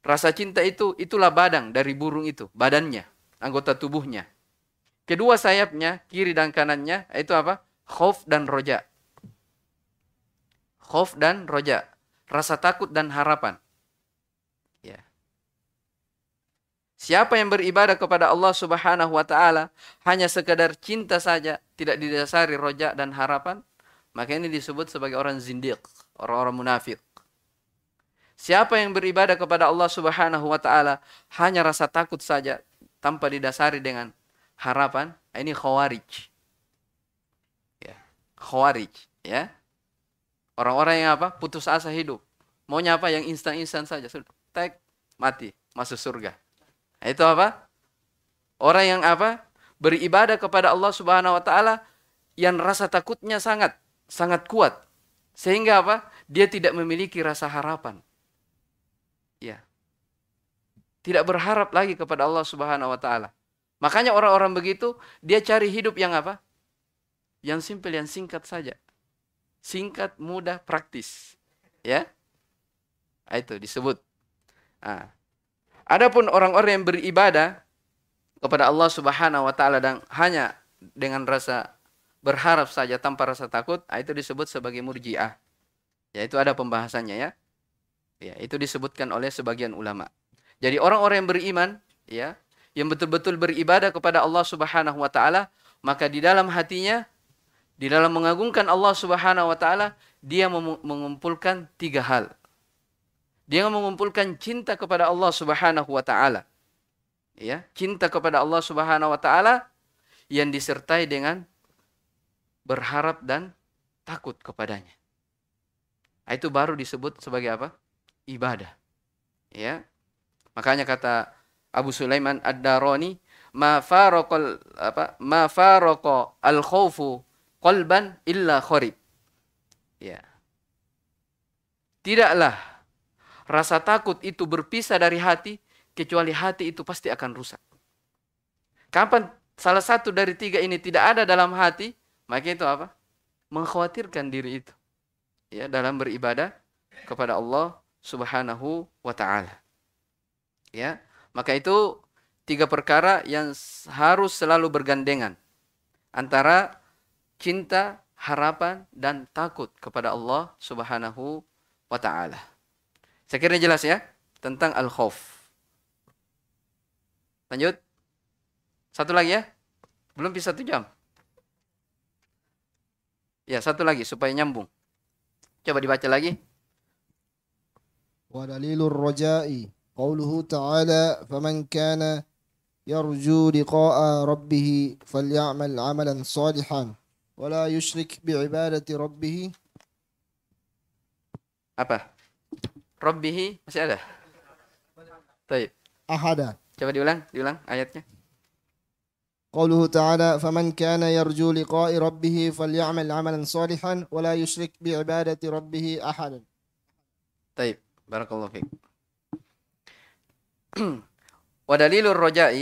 Rasa cinta itu itulah badang dari burung itu, badannya, anggota tubuhnya. Kedua sayapnya, kiri dan kanannya, itu apa? Khauf dan roja. Khauf dan roja. Rasa takut dan harapan. Ya. Siapa yang beribadah kepada Allah Subhanahu wa taala hanya sekadar cinta saja, tidak didasari roja dan harapan, maka ini disebut sebagai orang zindiq, orang-orang munafik. Siapa yang beribadah kepada Allah Subhanahu wa taala hanya rasa takut saja tanpa didasari dengan harapan, ini khawarij. Ya, khawarij, ya. Orang-orang yang apa? Putus asa hidup. Maunya apa? Yang instan-instan saja. Tek, mati, masuk surga. Nah, itu apa? Orang yang apa? Beribadah kepada Allah Subhanahu wa taala yang rasa takutnya sangat sangat kuat. Sehingga apa? Dia tidak memiliki rasa harapan. Ya. Tidak berharap lagi kepada Allah Subhanahu wa taala. Makanya orang-orang begitu dia cari hidup yang apa? Yang simpel, yang singkat saja. Singkat, mudah, praktis. Ya. Nah, itu disebut. Nah. Adapun orang-orang yang beribadah kepada Allah Subhanahu wa taala dan hanya dengan rasa berharap saja tanpa rasa takut, ah, itu disebut sebagai murjiah. Ya, itu ada pembahasannya ya. Ya, itu disebutkan oleh sebagian ulama. Jadi orang-orang yang beriman, ya, yang betul-betul beribadah kepada Allah Subhanahu wa taala, maka di dalam hatinya di dalam mengagungkan Allah Subhanahu wa taala, dia mengumpulkan tiga hal. Dia mengumpulkan cinta kepada Allah Subhanahu wa taala. Ya, cinta kepada Allah Subhanahu wa taala yang disertai dengan berharap dan takut kepadanya. Nah, itu baru disebut sebagai apa? Ibadah. Ya. Makanya kata Abu Sulaiman Ad-Darani, "Ma faraqal apa? Ma faraqa al-khaufu qalban illa kharib. Ya. Tidaklah rasa takut itu berpisah dari hati kecuali hati itu pasti akan rusak. Kapan salah satu dari tiga ini tidak ada dalam hati, maka itu apa? Mengkhawatirkan diri itu. Ya, dalam beribadah kepada Allah Subhanahu wa taala. Ya, maka itu tiga perkara yang harus selalu bergandengan antara cinta, harapan, dan takut kepada Allah subhanahu wa ta'ala. Saya kira jelas ya tentang al-khawf. Lanjut. Satu lagi ya. Belum bisa satu jam. Ya, satu lagi supaya nyambung. Coba dibaca lagi. Wa dalilur raja'i qauluhu ta'ala faman kana yarju liqa'a rabbih falyamal 'amalan salihan wa la yushrik bi'ibadati rabbih apa? Rabbih masih ada? Baik. Ahada. Coba diulang, diulang ayatnya. قوله تعالى فمن كان يرجو لقاء ربه فليعمل عملا صالحا ولا يشرك بعبادة ربه أحدا طيب بارك الله فيك ودليل الرجاء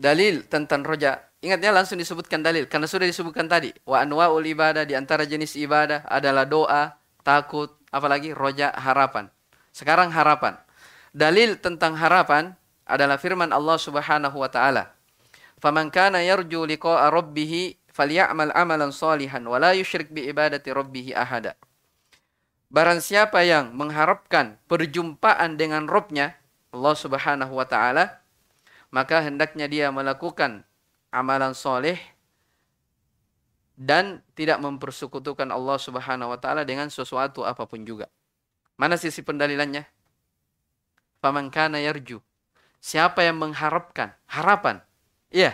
dalil tentang roja Ingatnya langsung disebutkan dalil karena sudah disebutkan tadi. Wa anwaul ibadah di antara jenis ibadah adalah doa, takut, apalagi roja harapan. Sekarang harapan. Dalil tentang harapan adalah firman Allah Subhanahu wa taala. Faman kana yarju liqa'a rabbih falyamal amalan salihan wa la yusyrik bi ibadati rabbih ahada. Barang siapa yang mengharapkan perjumpaan dengan Robnya, Allah Subhanahu wa taala, maka hendaknya dia melakukan amalan soleh dan tidak mempersekutukan Allah Subhanahu wa taala dengan sesuatu apa pun juga. Mana sisi pendalilannya? Faman kana yarju. Siapa yang mengharapkan harapan? Iya.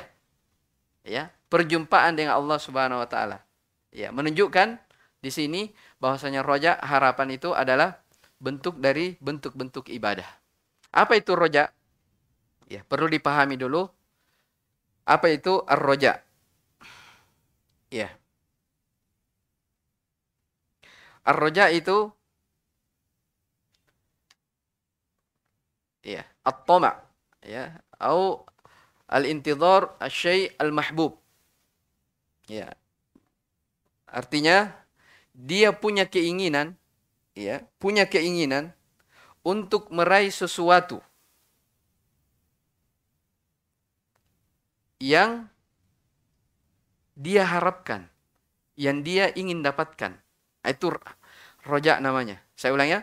Ya, perjumpaan dengan Allah Subhanahu wa taala. Ya, menunjukkan di sini bahwasanya roja harapan itu adalah bentuk dari bentuk-bentuk ibadah. Apa itu roja? Ya, perlu dipahami dulu apa itu ar-roja? Ya. Ar-roja itu ya, at-tama ya, atau al-intidhar asy al-mahbub. Ya. Artinya dia punya keinginan ya, punya keinginan untuk meraih sesuatu yang dia harapkan, yang dia ingin dapatkan. Itu rojak namanya. Saya ulang ya.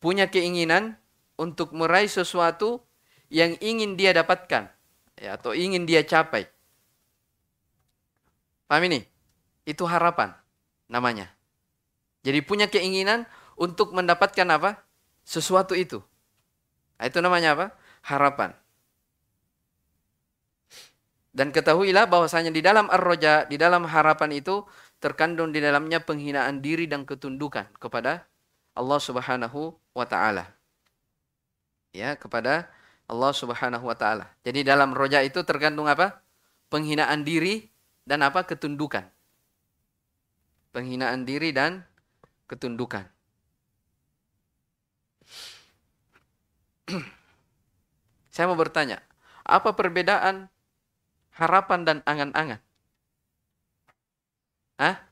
Punya keinginan untuk meraih sesuatu yang ingin dia dapatkan ya, atau ingin dia capai. Paham ini? Itu harapan namanya. Jadi punya keinginan untuk mendapatkan apa? Sesuatu itu. Nah, itu namanya apa? Harapan. Dan ketahuilah bahwasanya di dalam ar-roja, di dalam harapan itu terkandung di dalamnya penghinaan diri dan ketundukan kepada Allah Subhanahu wa taala. Ya, kepada Allah Subhanahu wa taala. Jadi dalam roja itu terkandung apa? Penghinaan diri dan apa? ketundukan. Penghinaan diri dan ketundukan. Saya mau bertanya, apa perbedaan harapan dan angan-angan. Hah?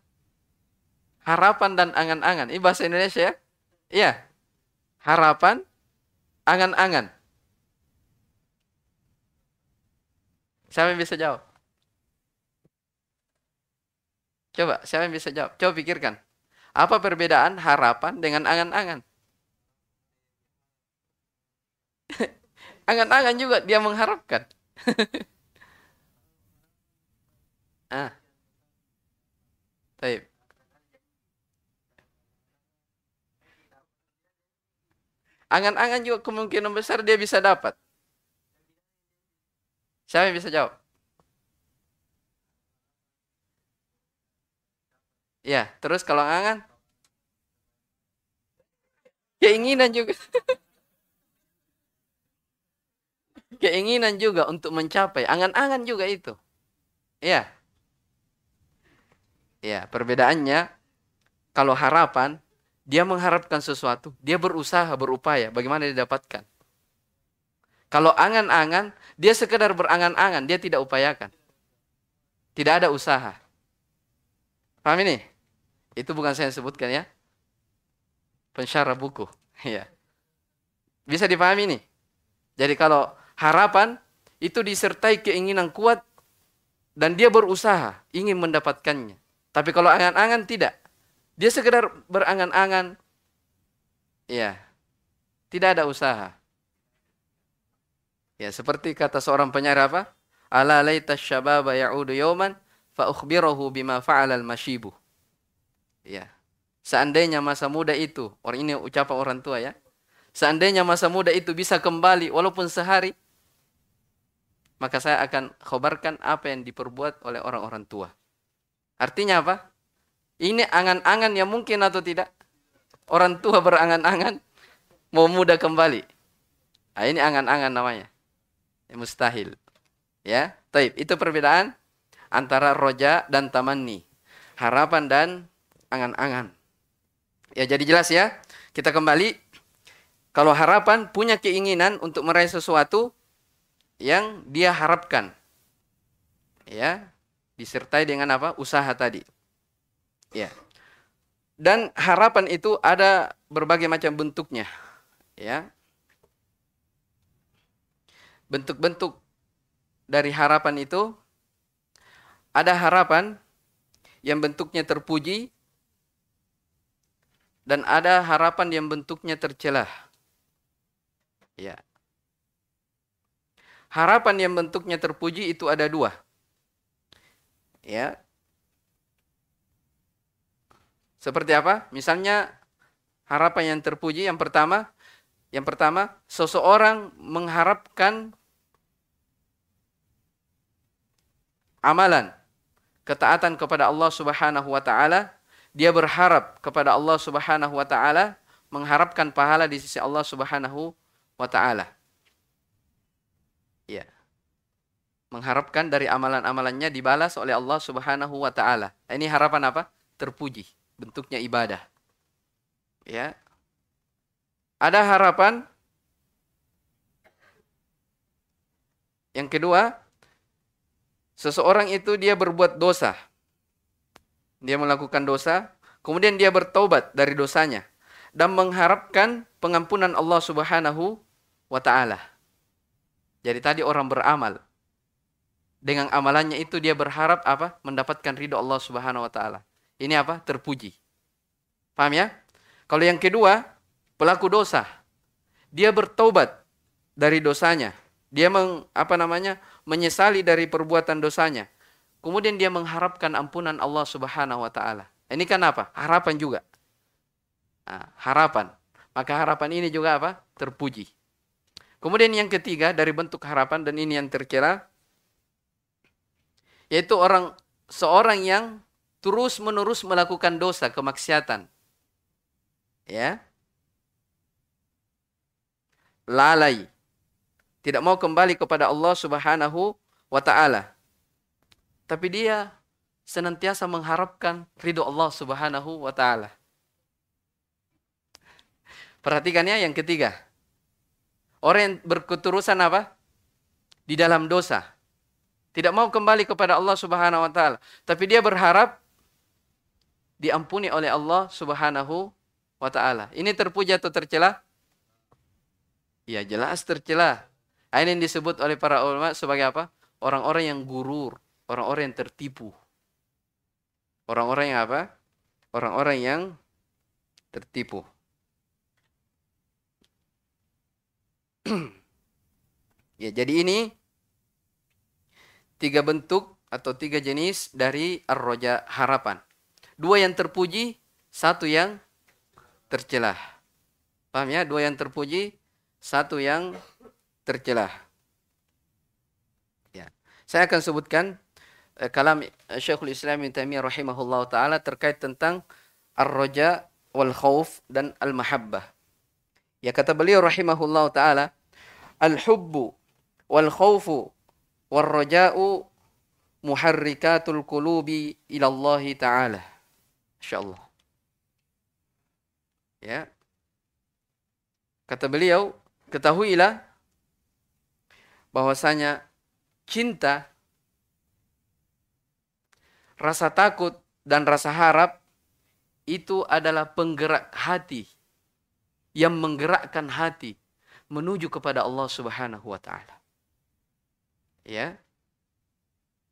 Harapan dan angan-angan. Ini bahasa Indonesia ya? Iya. Harapan, angan-angan. Siapa yang bisa jawab? Coba, siapa yang bisa jawab? Coba pikirkan. Apa perbedaan harapan dengan angan-angan? angan-angan juga dia mengharapkan. ah. Baik. Angan-angan juga kemungkinan besar dia bisa dapat. Siapa yang bisa jawab? Ya, terus kalau angan? Keinginan juga. Keinginan juga untuk mencapai. Angan-angan juga itu. Ya. Ya, perbedaannya kalau harapan dia mengharapkan sesuatu, dia berusaha, berupaya bagaimana didapatkan. Kalau angan-angan, dia sekedar berangan-angan, dia tidak upayakan. Tidak ada usaha. Paham ini? Itu bukan saya yang sebutkan ya. Pensyarah buku. Ya. Bisa dipahami ini? Jadi kalau harapan itu disertai keinginan kuat dan dia berusaha ingin mendapatkannya. Tapi kalau angan-angan tidak. Dia sekedar berangan-angan. Ya. Tidak ada usaha. Ya, seperti kata seorang penyair apa? Ala laita syababa ya'udu yawman fa bima fa'ala al-mashibu. Ya. Seandainya masa muda itu, orang ini ucapan orang tua ya. Seandainya masa muda itu bisa kembali walaupun sehari, maka saya akan khobarkan apa yang diperbuat oleh orang-orang tua. Artinya apa? Ini angan-angan yang mungkin atau tidak? Orang tua berangan-angan mau muda kembali. Nah, ini angan-angan namanya. Ya, mustahil. Ya, taib. Itu perbedaan antara roja dan tamanni. Harapan dan angan-angan. Ya, jadi jelas ya. Kita kembali. Kalau harapan punya keinginan untuk meraih sesuatu yang dia harapkan. Ya, disertai dengan apa? Usaha tadi. Ya. Dan harapan itu ada berbagai macam bentuknya. Ya. Bentuk-bentuk dari harapan itu ada harapan yang bentuknya terpuji dan ada harapan yang bentuknya tercelah. Ya. Harapan yang bentuknya terpuji itu ada dua. Ya, seperti apa? Misalnya harapan yang terpuji yang pertama, yang pertama seseorang mengharapkan amalan ketaatan kepada Allah Subhanahu wa taala, dia berharap kepada Allah Subhanahu wa taala, mengharapkan pahala di sisi Allah Subhanahu wa taala. Ya. Mengharapkan dari amalan-amalannya dibalas oleh Allah Subhanahu wa taala. Ini harapan apa? Terpuji bentuknya ibadah. Ya. Ada harapan Yang kedua, seseorang itu dia berbuat dosa. Dia melakukan dosa, kemudian dia bertobat dari dosanya dan mengharapkan pengampunan Allah Subhanahu wa taala. Jadi tadi orang beramal. Dengan amalannya itu dia berharap apa? Mendapatkan ridho Allah Subhanahu wa taala. Ini apa? Terpuji. Paham ya? Kalau yang kedua, pelaku dosa. Dia bertobat dari dosanya. Dia meng, apa namanya? menyesali dari perbuatan dosanya. Kemudian dia mengharapkan ampunan Allah Subhanahu wa taala. Ini kan apa? Harapan juga. Nah, harapan. Maka harapan ini juga apa? Terpuji. Kemudian yang ketiga dari bentuk harapan dan ini yang terkira yaitu orang seorang yang terus menerus melakukan dosa kemaksiatan. Ya. Lalai. Tidak mau kembali kepada Allah Subhanahu wa taala. Tapi dia senantiasa mengharapkan ridho Allah Subhanahu wa taala. Perhatikannya yang ketiga. Orang yang berketerusan apa? Di dalam dosa. Tidak mau kembali kepada Allah Subhanahu wa taala, tapi dia berharap diampuni oleh Allah Subhanahu wa taala. Ini terpuja atau tercela? Ya, jelas tercela. Ini yang disebut oleh para ulama sebagai apa? Orang-orang yang gurur, orang-orang yang tertipu. Orang-orang yang apa? Orang-orang yang tertipu. ya, jadi ini tiga bentuk atau tiga jenis dari ar-roja harapan. Dua yang terpuji, satu yang tercelah. Paham ya? Dua yang terpuji, satu yang tercelah. Ya. Saya akan sebutkan eh, kalam eh, Syekhul Islam Ibn Taimiyah rahimahullah taala terkait tentang ar-roja wal khauf dan al-mahabbah. Ya kata beliau rahimahullah taala, al-hubbu wal khaufu wal raja'u muharrikatul qulubi ila Allah taala. Insyaallah. Ya. Kata beliau, ketahuilah bahwasanya cinta rasa takut dan rasa harap itu adalah penggerak hati yang menggerakkan hati menuju kepada Allah Subhanahu wa taala. Ya.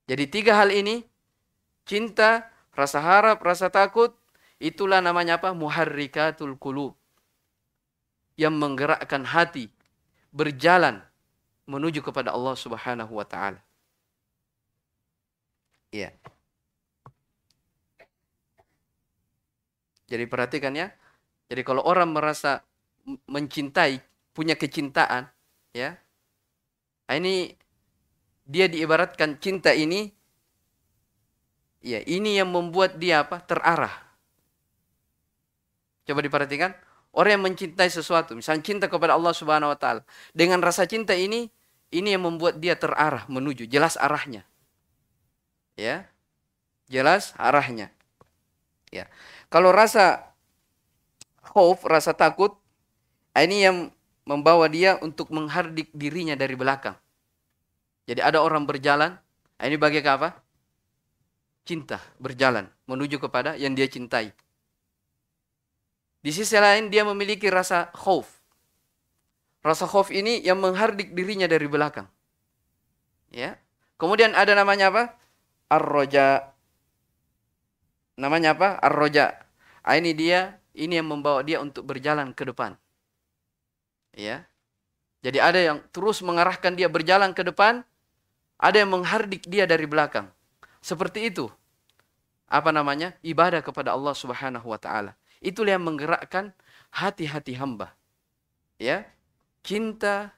Jadi tiga hal ini cinta, rasa harap, rasa takut itulah namanya apa? Muharrikatul qulub. Yang menggerakkan hati berjalan menuju kepada Allah Subhanahu wa taala. Iya. Jadi perhatikan ya. Jadi kalau orang merasa mencintai, punya kecintaan, ya. Nah, ini dia diibaratkan cinta ini ya, ini yang membuat dia apa? terarah. Coba diperhatikan, orang yang mencintai sesuatu, misalnya cinta kepada Allah Subhanahu wa taala, dengan rasa cinta ini ini yang membuat dia terarah menuju, jelas arahnya. Ya. Jelas arahnya. Ya. Kalau rasa khauf, rasa takut, ah, ini yang membawa dia untuk menghardik dirinya dari belakang. Jadi ada orang berjalan, ah, ini bagi apa? Cinta, berjalan menuju kepada yang dia cintai. Di sisi lain dia memiliki rasa khauf. Rasa khauf ini yang menghardik dirinya dari belakang. Ya. Kemudian ada namanya apa? Ar-roja namanya apa? Ar-roja. Ah, ini dia, ini yang membawa dia untuk berjalan ke depan. Ya. Jadi ada yang terus mengarahkan dia berjalan ke depan, ada yang menghardik dia dari belakang. Seperti itu. Apa namanya? Ibadah kepada Allah Subhanahu wa taala. Itulah yang menggerakkan hati-hati hamba. Ya. Cinta,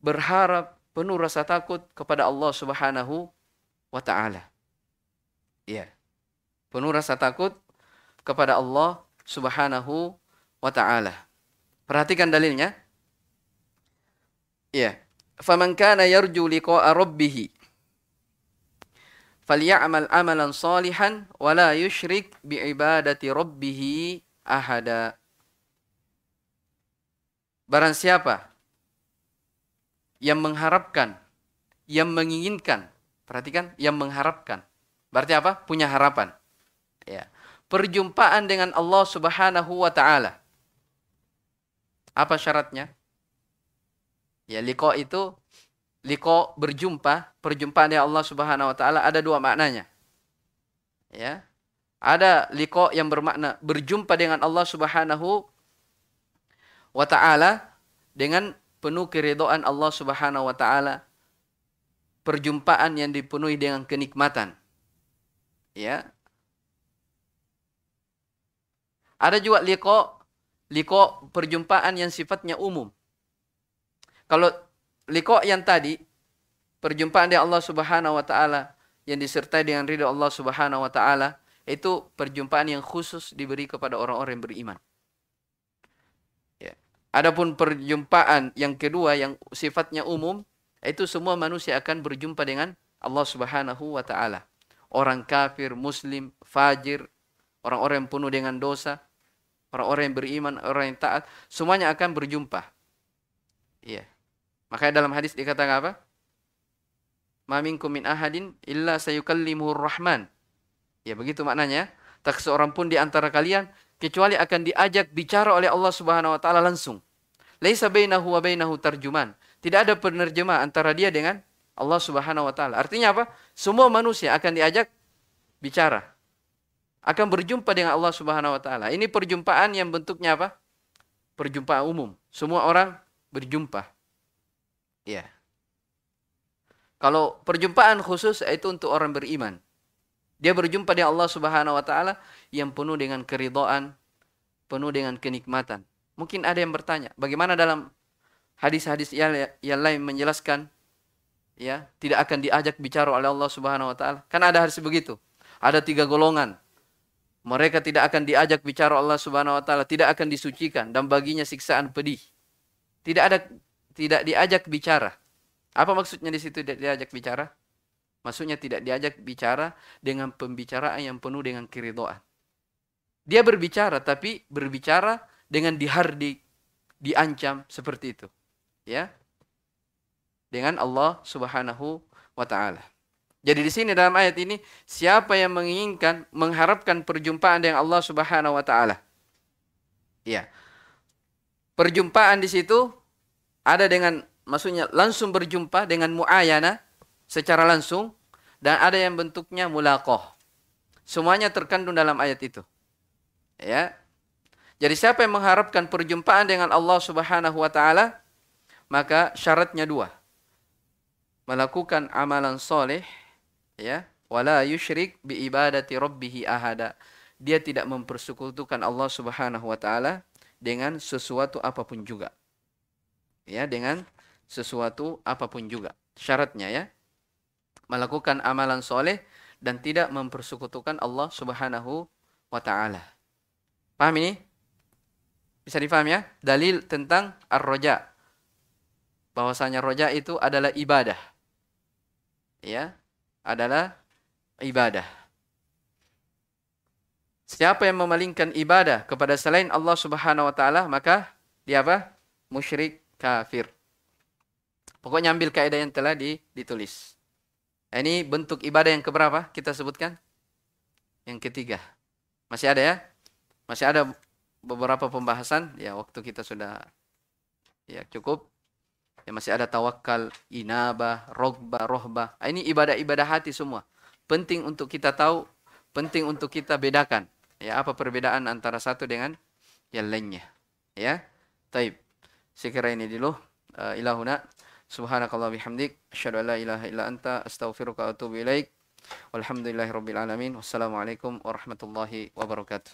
berharap, penuh rasa takut kepada Allah Subhanahu wa taala. Ya penuh rasa takut kepada Allah Subhanahu wa taala. Perhatikan dalilnya. Ya. Faman kana yarju liqa'a rabbih falyamal amalan salihan wa la yusyrik bi ibadati rabbih ahada. Barang siapa yang mengharapkan, yang menginginkan, perhatikan, yang mengharapkan. Berarti apa? Punya harapan ya perjumpaan dengan Allah Subhanahu wa taala. Apa syaratnya? Ya liko itu liko berjumpa, perjumpaan dengan Allah Subhanahu wa taala ada dua maknanya. Ya. Ada liko yang bermakna berjumpa dengan Allah Subhanahu wa taala dengan penuh keridhaan Allah Subhanahu wa taala. Perjumpaan yang dipenuhi dengan kenikmatan. Ya, Ada juga liko, liko perjumpaan yang sifatnya umum. Kalau liko yang tadi, perjumpaan dengan Allah Subhanahu wa taala yang disertai dengan ridho Allah Subhanahu wa taala, itu perjumpaan yang khusus diberi kepada orang-orang yang beriman. Adapun perjumpaan yang kedua yang sifatnya umum, itu semua manusia akan berjumpa dengan Allah Subhanahu wa taala. Orang kafir, muslim, fajir, orang-orang yang penuh dengan dosa, Orang-orang yang beriman, orang yang taat, semuanya akan berjumpa. Iya. Makanya dalam hadis dikatakan apa? Ma minkum min ahadin illa sayukallimuhur rahman. Ya begitu maknanya. Tak seorang pun di antara kalian kecuali akan diajak bicara oleh Allah Subhanahu wa taala langsung. Laisa bainahu wa bainahu tarjuman. Tidak ada penerjemah antara dia dengan Allah Subhanahu wa taala. Artinya apa? Semua manusia akan diajak bicara. akan berjumpa dengan Allah Subhanahu wa taala. Ini perjumpaan yang bentuknya apa? Perjumpaan umum. Semua orang berjumpa. Ya. Kalau perjumpaan khusus itu untuk orang beriman. Dia berjumpa dengan Allah Subhanahu wa taala yang penuh dengan keridhaan, penuh dengan kenikmatan. Mungkin ada yang bertanya, bagaimana dalam hadis-hadis yang, lain menjelaskan ya, tidak akan diajak bicara oleh Allah Subhanahu wa taala? Kan ada hadis begitu. Ada tiga golongan. Mereka tidak akan diajak bicara Allah Subhanahu wa taala, tidak akan disucikan dan baginya siksaan pedih. Tidak ada tidak diajak bicara. Apa maksudnya di situ diajak bicara? Maksudnya tidak diajak bicara dengan pembicaraan yang penuh dengan keridhaan. Dia berbicara tapi berbicara dengan dihardik, diancam seperti itu. Ya. Dengan Allah Subhanahu wa taala. Jadi di sini dalam ayat ini siapa yang menginginkan mengharapkan perjumpaan dengan Allah Subhanahu wa taala? Ya. Perjumpaan di situ ada dengan maksudnya langsung berjumpa dengan muayana secara langsung dan ada yang bentuknya mulaqah. Semuanya terkandung dalam ayat itu. Ya. Jadi siapa yang mengharapkan perjumpaan dengan Allah Subhanahu wa taala maka syaratnya dua. Melakukan amalan soleh ya, wala yusyrik bi ibadati rabbih ahada. Dia tidak mempersekutukan Allah Subhanahu wa taala dengan sesuatu apa pun juga. Ya, dengan sesuatu apa pun juga. Syaratnya ya. Melakukan amalan soleh dan tidak mempersekutukan Allah Subhanahu wa taala. Paham ini? Bisa difaham ya? Dalil tentang ar-roja. Bahwasanya roja itu adalah ibadah. Ya, adalah ibadah. Siapa yang memalingkan ibadah kepada selain Allah Subhanahu wa taala, maka dia apa? Musyrik kafir. Pokoknya ambil kaidah yang telah ditulis. Nah, ini bentuk ibadah yang keberapa kita sebutkan? Yang ketiga. Masih ada ya? Masih ada beberapa pembahasan. Ya waktu kita sudah ya cukup. Ya masih ada tawakal, inabah, rogba, rohbah. Nah, ini ibadah-ibadah hati semua. Penting untuk kita tahu, penting untuk kita bedakan. Ya apa perbedaan antara satu dengan yang lainnya. Ya. Taib. Sekira ini dulu. Uh, ilahuna. Subhanakallah bihamdik. Asyadu an la ilaha illa anta. Astaghfiruka wa atubu ilaik. Walhamdulillahi rabbil alamin. Wassalamualaikum warahmatullahi wabarakatuh.